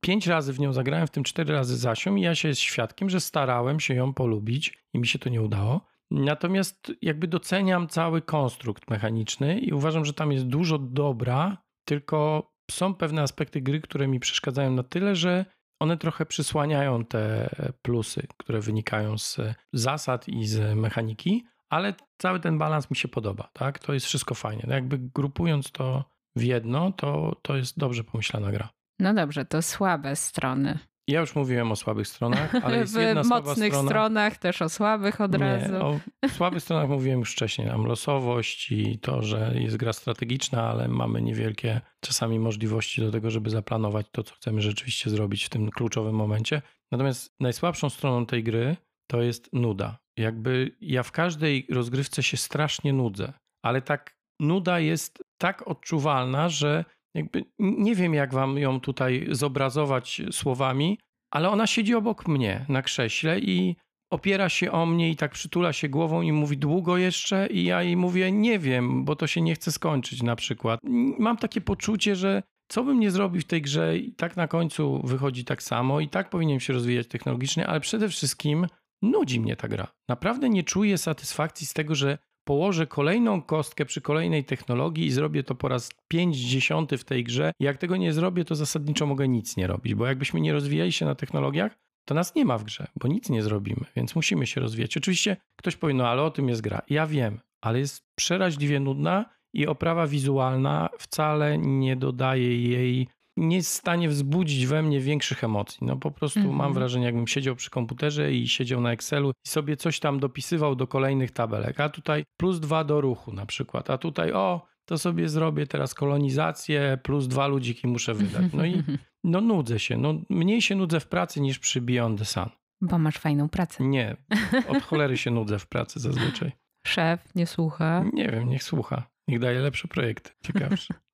pięć razy w nią zagrałem, w tym cztery razy Zasią i ja się jest świadkiem, że starałem się ją polubić i mi się to nie udało. Natomiast jakby doceniam cały konstrukt mechaniczny i uważam, że tam jest dużo dobra, tylko są pewne aspekty gry, które mi przeszkadzają na tyle, że one trochę przysłaniają te plusy, które wynikają z zasad i z mechaniki, ale cały ten balans mi się podoba, tak? To jest wszystko fajnie. No jakby grupując to w jedno, to, to jest dobrze pomyślana gra. No dobrze, to słabe strony. Ja już mówiłem o słabych stronach, ale jest w jedna mocnych strona. stronach też o słabych od Nie, razu. o słabych stronach mówiłem już wcześniej. Tam losowość i to, że jest gra strategiczna, ale mamy niewielkie czasami możliwości do tego, żeby zaplanować to, co chcemy rzeczywiście zrobić w tym kluczowym momencie. Natomiast najsłabszą stroną tej gry to jest nuda. Jakby ja w każdej rozgrywce się strasznie nudzę, ale tak nuda jest tak odczuwalna, że jakby nie wiem, jak wam ją tutaj zobrazować słowami, ale ona siedzi obok mnie na krześle i opiera się o mnie i tak przytula się głową i mówi długo jeszcze i ja jej mówię nie wiem, bo to się nie chce skończyć na przykład. Mam takie poczucie, że co bym nie zrobił w tej grze i tak na końcu wychodzi tak samo i tak powinien się rozwijać technologicznie, ale przede wszystkim nudzi mnie ta gra. Naprawdę nie czuję satysfakcji z tego, że położę kolejną kostkę przy kolejnej technologii i zrobię to po raz 50 w tej grze. Jak tego nie zrobię, to zasadniczo mogę nic nie robić, bo jakbyśmy nie rozwijali się na technologiach, to nas nie ma w grze, bo nic nie zrobimy, więc musimy się rozwijać. Oczywiście ktoś powie, no ale o tym jest gra. Ja wiem, ale jest przeraźliwie nudna i oprawa wizualna wcale nie dodaje jej nie jest w stanie wzbudzić we mnie większych emocji. No po prostu -hmm. mam wrażenie, jakbym siedział przy komputerze i siedział na Excelu i sobie coś tam dopisywał do kolejnych tabelek. A tutaj plus dwa do ruchu na przykład. A tutaj o, to sobie zrobię teraz kolonizację, plus dwa ludziki muszę wydać. No i no nudzę się. No, mniej się nudzę w pracy niż przy Beyond the Sun. Bo masz fajną pracę. Nie, od cholery się nudzę w pracy zazwyczaj. Szef nie słucha. Nie wiem, niech słucha. Niech daje lepsze projekty, ciekawsze.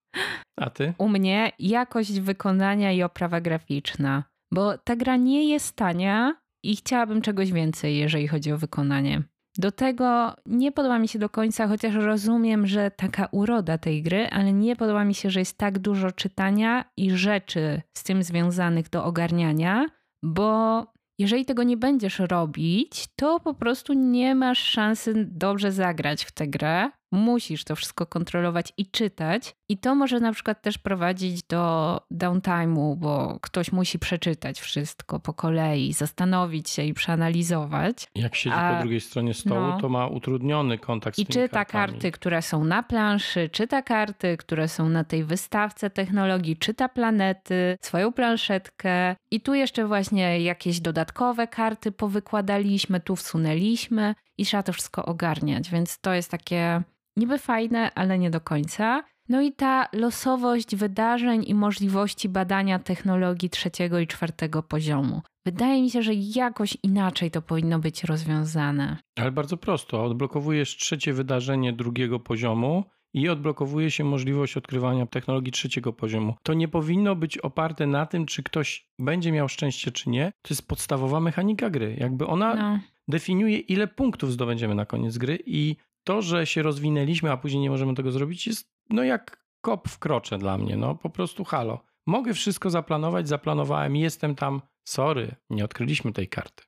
A ty? U mnie jakość wykonania i oprawa graficzna, bo ta gra nie jest tania i chciałabym czegoś więcej, jeżeli chodzi o wykonanie. Do tego nie podoba mi się do końca, chociaż rozumiem, że taka uroda tej gry, ale nie podoba mi się, że jest tak dużo czytania i rzeczy z tym związanych do ogarniania, bo jeżeli tego nie będziesz robić, to po prostu nie masz szansy dobrze zagrać w tę grę, musisz to wszystko kontrolować i czytać. I to może na przykład też prowadzić do downtime'u, bo ktoś musi przeczytać wszystko po kolei, zastanowić się i przeanalizować. Jak siedzi A, po drugiej stronie stołu, no, to ma utrudniony kontakt z I czyta kartami. karty, które są na planszy, czyta karty, które są na tej wystawce technologii, czyta planety, swoją planszetkę. I tu jeszcze właśnie jakieś dodatkowe karty powykładaliśmy, tu wsunęliśmy i trzeba to wszystko ogarniać, więc to jest takie niby fajne, ale nie do końca. No i ta losowość wydarzeń i możliwości badania technologii trzeciego i czwartego poziomu. Wydaje mi się, że jakoś inaczej to powinno być rozwiązane. Ale bardzo prosto. Odblokowujesz trzecie wydarzenie drugiego poziomu i odblokowuje się możliwość odkrywania technologii trzeciego poziomu. To nie powinno być oparte na tym, czy ktoś będzie miał szczęście, czy nie. To jest podstawowa mechanika gry. Jakby ona no. definiuje, ile punktów zdobędziemy na koniec gry i to, że się rozwinęliśmy, a później nie możemy tego zrobić, jest no jak kop w krocze dla mnie. No po prostu halo. Mogę wszystko zaplanować, zaplanowałem, jestem tam. Sorry, nie odkryliśmy tej karty.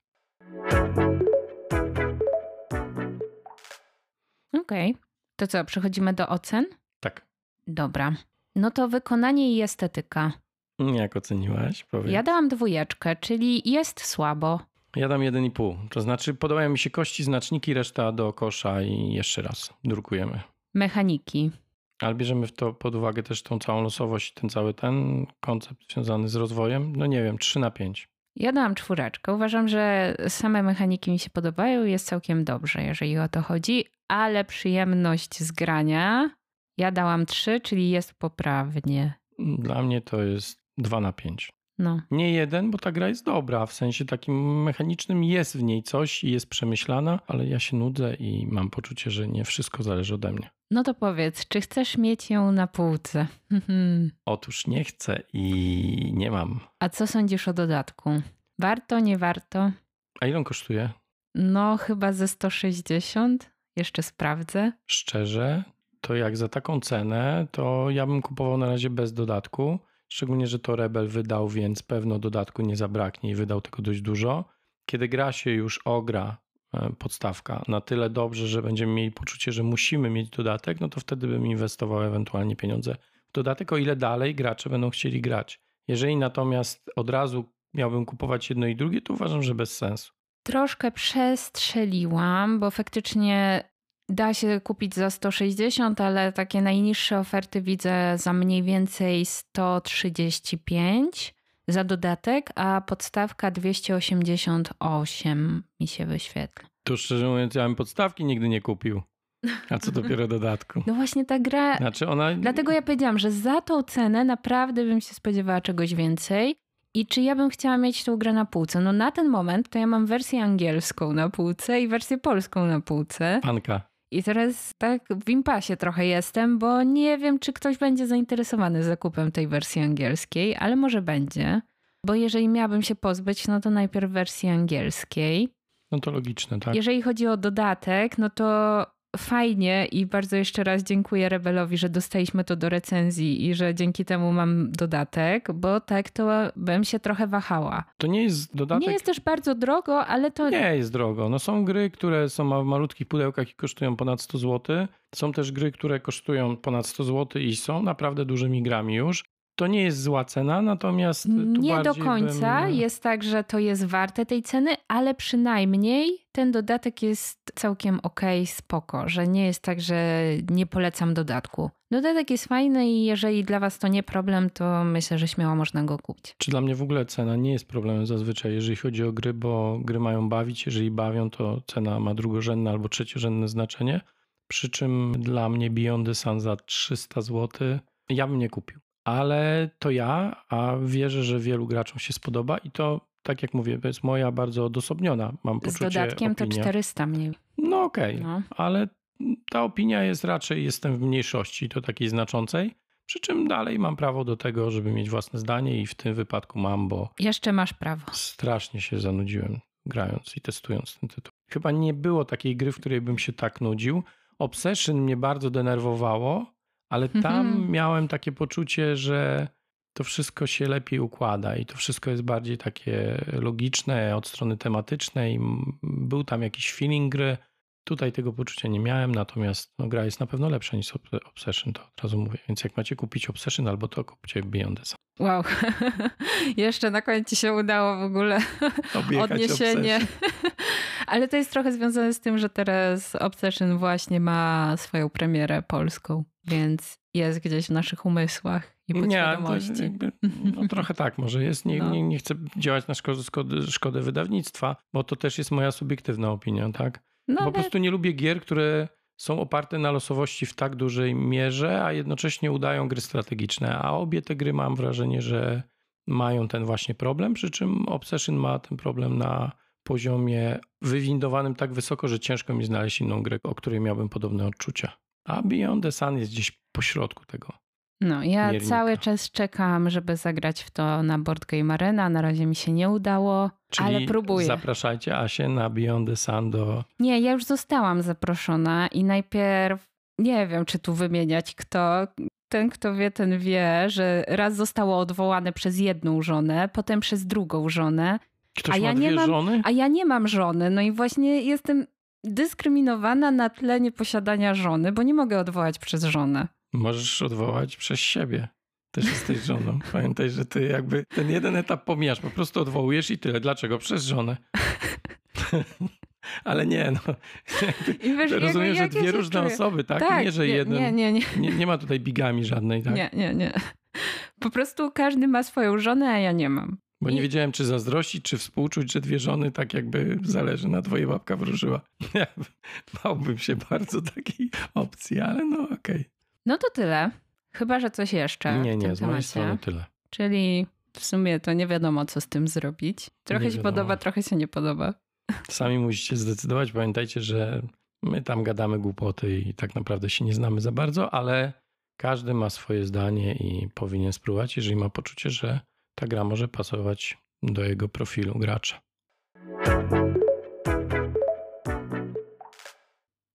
Okej. Okay. To co, przechodzimy do ocen? Tak. Dobra. No to wykonanie i estetyka. Jak oceniłaś? Powiedz. Ja dałam dwójeczkę, czyli jest słabo. Ja dam 1,5. To znaczy podobają mi się kości, znaczniki, reszta do kosza i jeszcze raz drukujemy. Mechaniki. Ale bierzemy w to pod uwagę też tą całą losowość, ten cały ten koncept związany z rozwojem. No nie wiem, 3 na 5. Ja dałam czwóreczkę. Uważam, że same mechaniki mi się podobają i jest całkiem dobrze, jeżeli o to chodzi, ale przyjemność z grania ja dałam 3, czyli jest poprawnie. Dla mnie to jest 2 na 5. No. Nie jeden, bo ta gra jest dobra, w sensie takim mechanicznym jest w niej coś i jest przemyślana, ale ja się nudzę i mam poczucie, że nie wszystko zależy ode mnie. No to powiedz, czy chcesz mieć ją na półce? Otóż nie chcę i nie mam. A co sądzisz o dodatku? Warto, nie warto? A ile on kosztuje? No, chyba ze 160. Jeszcze sprawdzę. Szczerze, to jak za taką cenę, to ja bym kupował na razie bez dodatku Szczególnie, że to Rebel wydał, więc pewno dodatku nie zabraknie i wydał tego dość dużo. Kiedy gra się już ogra e, podstawka na tyle dobrze, że będziemy mieli poczucie, że musimy mieć dodatek, no to wtedy bym inwestował ewentualnie pieniądze w dodatek, o ile dalej gracze będą chcieli grać. Jeżeli natomiast od razu miałbym kupować jedno i drugie, to uważam, że bez sensu. Troszkę przestrzeliłam, bo faktycznie da się kupić za 160, ale takie najniższe oferty widzę za mniej więcej 135 za dodatek, a podstawka 288 mi się wyświetla. To szczerze mówiąc, ja bym podstawki nigdy nie kupił. A co dopiero dodatku? No właśnie ta gra. Znaczy ona... Dlatego ja powiedziałam, że za tą cenę naprawdę bym się spodziewała czegoś więcej. I czy ja bym chciała mieć tą grę na półce? No na ten moment to ja mam wersję angielską na półce i wersję polską na półce. Panka. I teraz tak w impasie trochę jestem, bo nie wiem, czy ktoś będzie zainteresowany zakupem tej wersji angielskiej, ale może będzie. Bo jeżeli miałabym się pozbyć, no to najpierw wersji angielskiej. No to logiczne, tak? Jeżeli chodzi o dodatek, no to fajnie i bardzo jeszcze raz dziękuję Rebelowi, że dostaliśmy to do recenzji i że dzięki temu mam dodatek, bo tak to bym się trochę wahała. To nie jest dodatek. Nie jest też bardzo drogo, ale to. Nie jest drogo. No są gry, które są w malutkich pudełkach i kosztują ponad 100 zł. Są też gry, które kosztują ponad 100 zł i są naprawdę dużymi grami już. To nie jest zła cena, natomiast. nie do końca bym... jest tak, że to jest warte tej ceny, ale przynajmniej ten dodatek jest całkiem ok, spoko, że nie jest tak, że nie polecam dodatku. Dodatek jest fajny i jeżeli dla Was to nie problem, to myślę, że śmiało można go kupić. Czy dla mnie w ogóle cena nie jest problemem zazwyczaj, jeżeli chodzi o gry, bo gry mają bawić. Jeżeli bawią, to cena ma drugorzędne albo trzeciorzędne znaczenie. Przy czym dla mnie Beyond the Sun za 300 zł ja bym nie kupił ale to ja, a wierzę, że wielu graczom się spodoba i to, tak jak mówię, jest moja bardzo odosobniona, mam poczucie, Z dodatkiem opinia. to 400 mniej. No okej, okay, no. ale ta opinia jest raczej, jestem w mniejszości, to takiej znaczącej, przy czym dalej mam prawo do tego, żeby mieć własne zdanie i w tym wypadku mam, bo... Jeszcze masz prawo. Strasznie się zanudziłem grając i testując ten tytuł. Chyba nie było takiej gry, w której bym się tak nudził. Obsession mnie bardzo denerwowało, ale tam mhm. miałem takie poczucie, że to wszystko się lepiej układa i to wszystko jest bardziej takie logiczne od strony tematycznej. Był tam jakiś feeling gry. Tutaj tego poczucia nie miałem, natomiast no, gra jest na pewno lepsza niż Obsession, to od razu mówię. Więc jak macie kupić Obsession albo to, kupcie Beyond the Sun. Wow, jeszcze na końcu się udało w ogóle Objechać odniesienie. Ale to jest trochę związane z tym, że teraz Obsession właśnie ma swoją premierę polską, więc jest gdzieś w naszych umysłach i podświadomości. Nie, jakby, no trochę tak może jest. Nie, no. nie, nie chcę działać na szkodę, szkodę wydawnictwa, bo to też jest moja subiektywna opinia, tak? No, po ale... prostu nie lubię gier, które są oparte na losowości w tak dużej mierze, a jednocześnie udają gry strategiczne. A obie te gry mam wrażenie, że mają ten właśnie problem, przy czym Obsession ma ten problem na poziomie wywindowanym tak wysoko, że ciężko mi znaleźć inną grę, o której miałbym podobne odczucia. A Beyond the Sun jest gdzieś pośrodku tego. No, ja miernika. cały czas czekam, żeby zagrać w to na Board Game Arena. Na razie mi się nie udało, Czyli ale próbuję. Zapraszajcie Asię na Beyond the Sun do. Nie, ja już zostałam zaproszona i najpierw nie wiem, czy tu wymieniać kto. Ten, kto wie, ten wie, że raz zostało odwołane przez jedną żonę, potem przez drugą żonę. Ktoś a ja nie mam, żony? A ja nie mam żony. No i właśnie jestem dyskryminowana na tle nieposiadania żony, bo nie mogę odwołać przez żonę. Możesz odwołać przez siebie. Też jesteś żoną. Pamiętaj, że ty jakby ten jeden etap pomijasz, po prostu odwołujesz i tyle. Dlaczego? Przez żonę. Ale nie, no. I wiesz, rozumiem, że dwie różne czuję. osoby, tak? tak? Nie, że nie, jeden. Nie, nie, nie. nie, nie ma tutaj bigami żadnej, tak? Nie, nie, nie. Po prostu każdy ma swoją żonę, a ja nie mam. Bo nie wiedziałem, czy zazdrościć, czy współczuć, że dwie żony tak jakby zależy na twojej babka wróżyła. bałbym się bardzo takiej opcji, ale no okej. Okay. No to tyle. Chyba, że coś jeszcze. Nie, nie, z mojej strony tyle. Czyli w sumie to nie wiadomo, co z tym zrobić. Trochę nie się wiadomo. podoba, trochę się nie podoba. Sami musicie zdecydować. Pamiętajcie, że my tam gadamy głupoty i tak naprawdę się nie znamy za bardzo, ale każdy ma swoje zdanie i powinien spróbować, jeżeli ma poczucie, że ta gra może pasować do jego profilu gracza.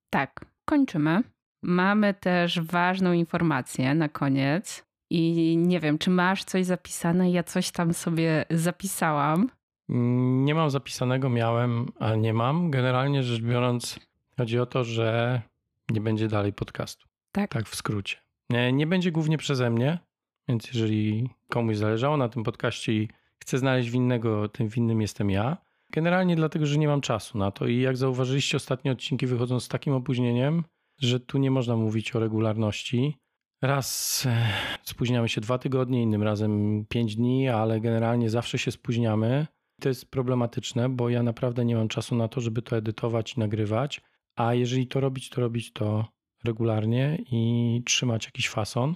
Tak, kończymy. Mamy też ważną informację na koniec. I nie wiem, czy masz coś zapisane? Ja coś tam sobie zapisałam. Nie mam zapisanego, miałem, ale nie mam. Generalnie rzecz biorąc, chodzi o to, że nie będzie dalej podcastu. Tak. Tak w skrócie. Nie, nie będzie głównie przeze mnie, więc jeżeli komuś zależało na tym podcaście i chce znaleźć winnego, tym winnym jestem ja. Generalnie dlatego, że nie mam czasu na to i jak zauważyliście, ostatnie odcinki wychodzą z takim opóźnieniem, że tu nie można mówić o regularności. Raz e, spóźniamy się dwa tygodnie, innym razem pięć dni, ale generalnie zawsze się spóźniamy. To jest problematyczne, bo ja naprawdę nie mam czasu na to, żeby to edytować i nagrywać. A jeżeli to robić, to robić to regularnie i trzymać jakiś fason.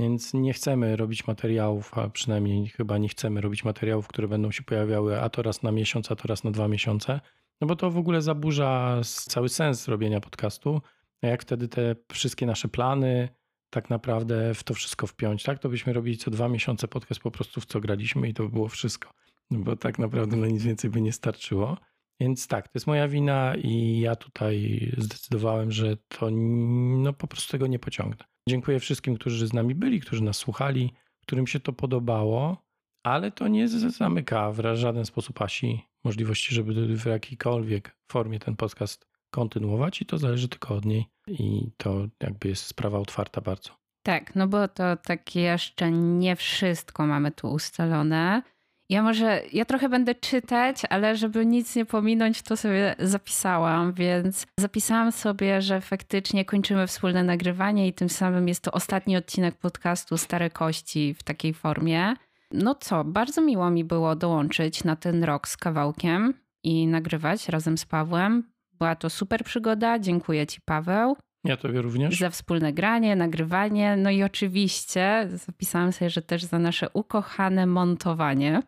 Więc nie chcemy robić materiałów, a przynajmniej chyba nie chcemy robić materiałów, które będą się pojawiały a to raz na miesiąc, a to raz na dwa miesiące. No bo to w ogóle zaburza cały sens robienia podcastu. A jak wtedy te wszystkie nasze plany, tak naprawdę w to wszystko wpiąć, tak? To byśmy robili co dwa miesiące podcast po prostu w co graliśmy i to by było wszystko. No bo tak naprawdę na nic więcej by nie starczyło. Więc tak, to jest moja wina i ja tutaj zdecydowałem, że to no po prostu tego nie pociągnę. Dziękuję wszystkim, którzy z nami byli, którzy nas słuchali, którym się to podobało, ale to nie zamyka w żaden sposób Asi możliwości, żeby w jakiejkolwiek formie ten podcast kontynuować i to zależy tylko od niej i to jakby jest sprawa otwarta bardzo. Tak, no bo to tak jeszcze nie wszystko mamy tu ustalone. Ja może, ja trochę będę czytać, ale żeby nic nie pominąć, to sobie zapisałam, więc zapisałam sobie, że faktycznie kończymy wspólne nagrywanie i tym samym jest to ostatni odcinek podcastu Stare Kości w takiej formie. No co, bardzo miło mi było dołączyć na ten rok z kawałkiem i nagrywać razem z Pawłem. Była to super przygoda. Dziękuję Ci, Paweł. Ja Tobie również. Za wspólne granie, nagrywanie. No i oczywiście zapisałam sobie, że też za nasze ukochane montowanie.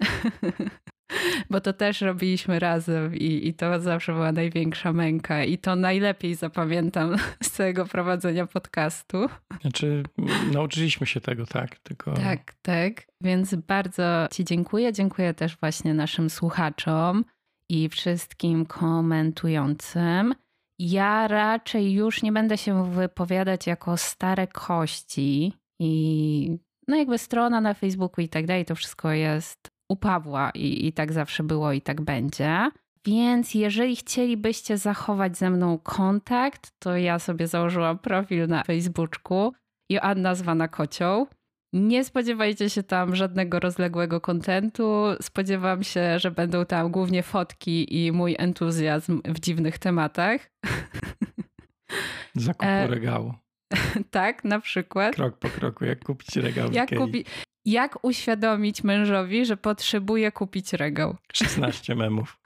Bo to też robiliśmy razem i, i to zawsze była największa męka i to najlepiej zapamiętam z całego prowadzenia podcastu. Znaczy, nauczyliśmy się tego, tak? Tylko... Tak, tak. Więc bardzo Ci dziękuję. Dziękuję też właśnie naszym słuchaczom i wszystkim komentującym. Ja raczej już nie będę się wypowiadać jako stare kości i no jakby strona na Facebooku i tak dalej, to wszystko jest u Pawła i, i tak zawsze było i tak będzie. Więc jeżeli chcielibyście zachować ze mną kontakt, to ja sobie założyłam profil na Facebooku Joanna zwana Kocioł. Nie spodziewajcie się tam żadnego rozległego kontentu. Spodziewam się, że będą tam głównie fotki i mój entuzjazm w dziwnych tematach. Zakupu e... regału. tak, na przykład. Krok po kroku, jak kupić regał jak, kupi... jak uświadomić mężowi, że potrzebuje kupić regał? 16 memów.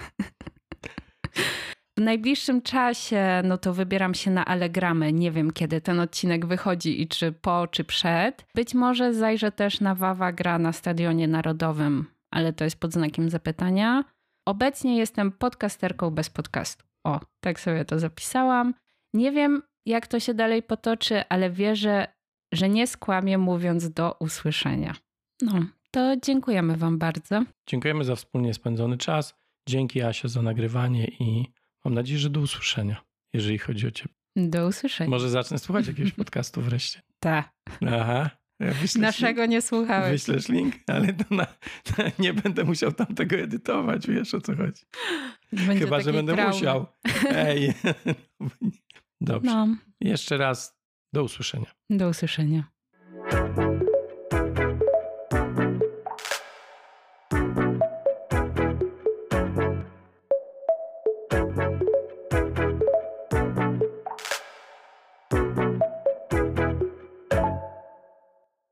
W najbliższym czasie, no to wybieram się na Allegramę. Nie wiem, kiedy ten odcinek wychodzi i czy po, czy przed. Być może zajrzę też na Wawa gra na Stadionie Narodowym, ale to jest pod znakiem zapytania. Obecnie jestem podcasterką bez podcastu. O, tak sobie to zapisałam. Nie wiem, jak to się dalej potoczy, ale wierzę, że nie skłamię mówiąc do usłyszenia. No, to dziękujemy Wam bardzo. Dziękujemy za wspólnie spędzony czas. Dzięki Asia za nagrywanie i mam nadzieję, że do usłyszenia, jeżeli chodzi o Ciebie. Do usłyszenia. Może zacznę słuchać jakiegoś podcastu wreszcie. Tak. Aha. Naszego link. nie słuchałeś. Wyślesz link, ale to na, na, nie będę musiał tam tego edytować, wiesz o co chodzi. Będzie Chyba, że będę traumy. musiał. Ej. Dobrze. No. Jeszcze raz do usłyszenia. Do usłyszenia.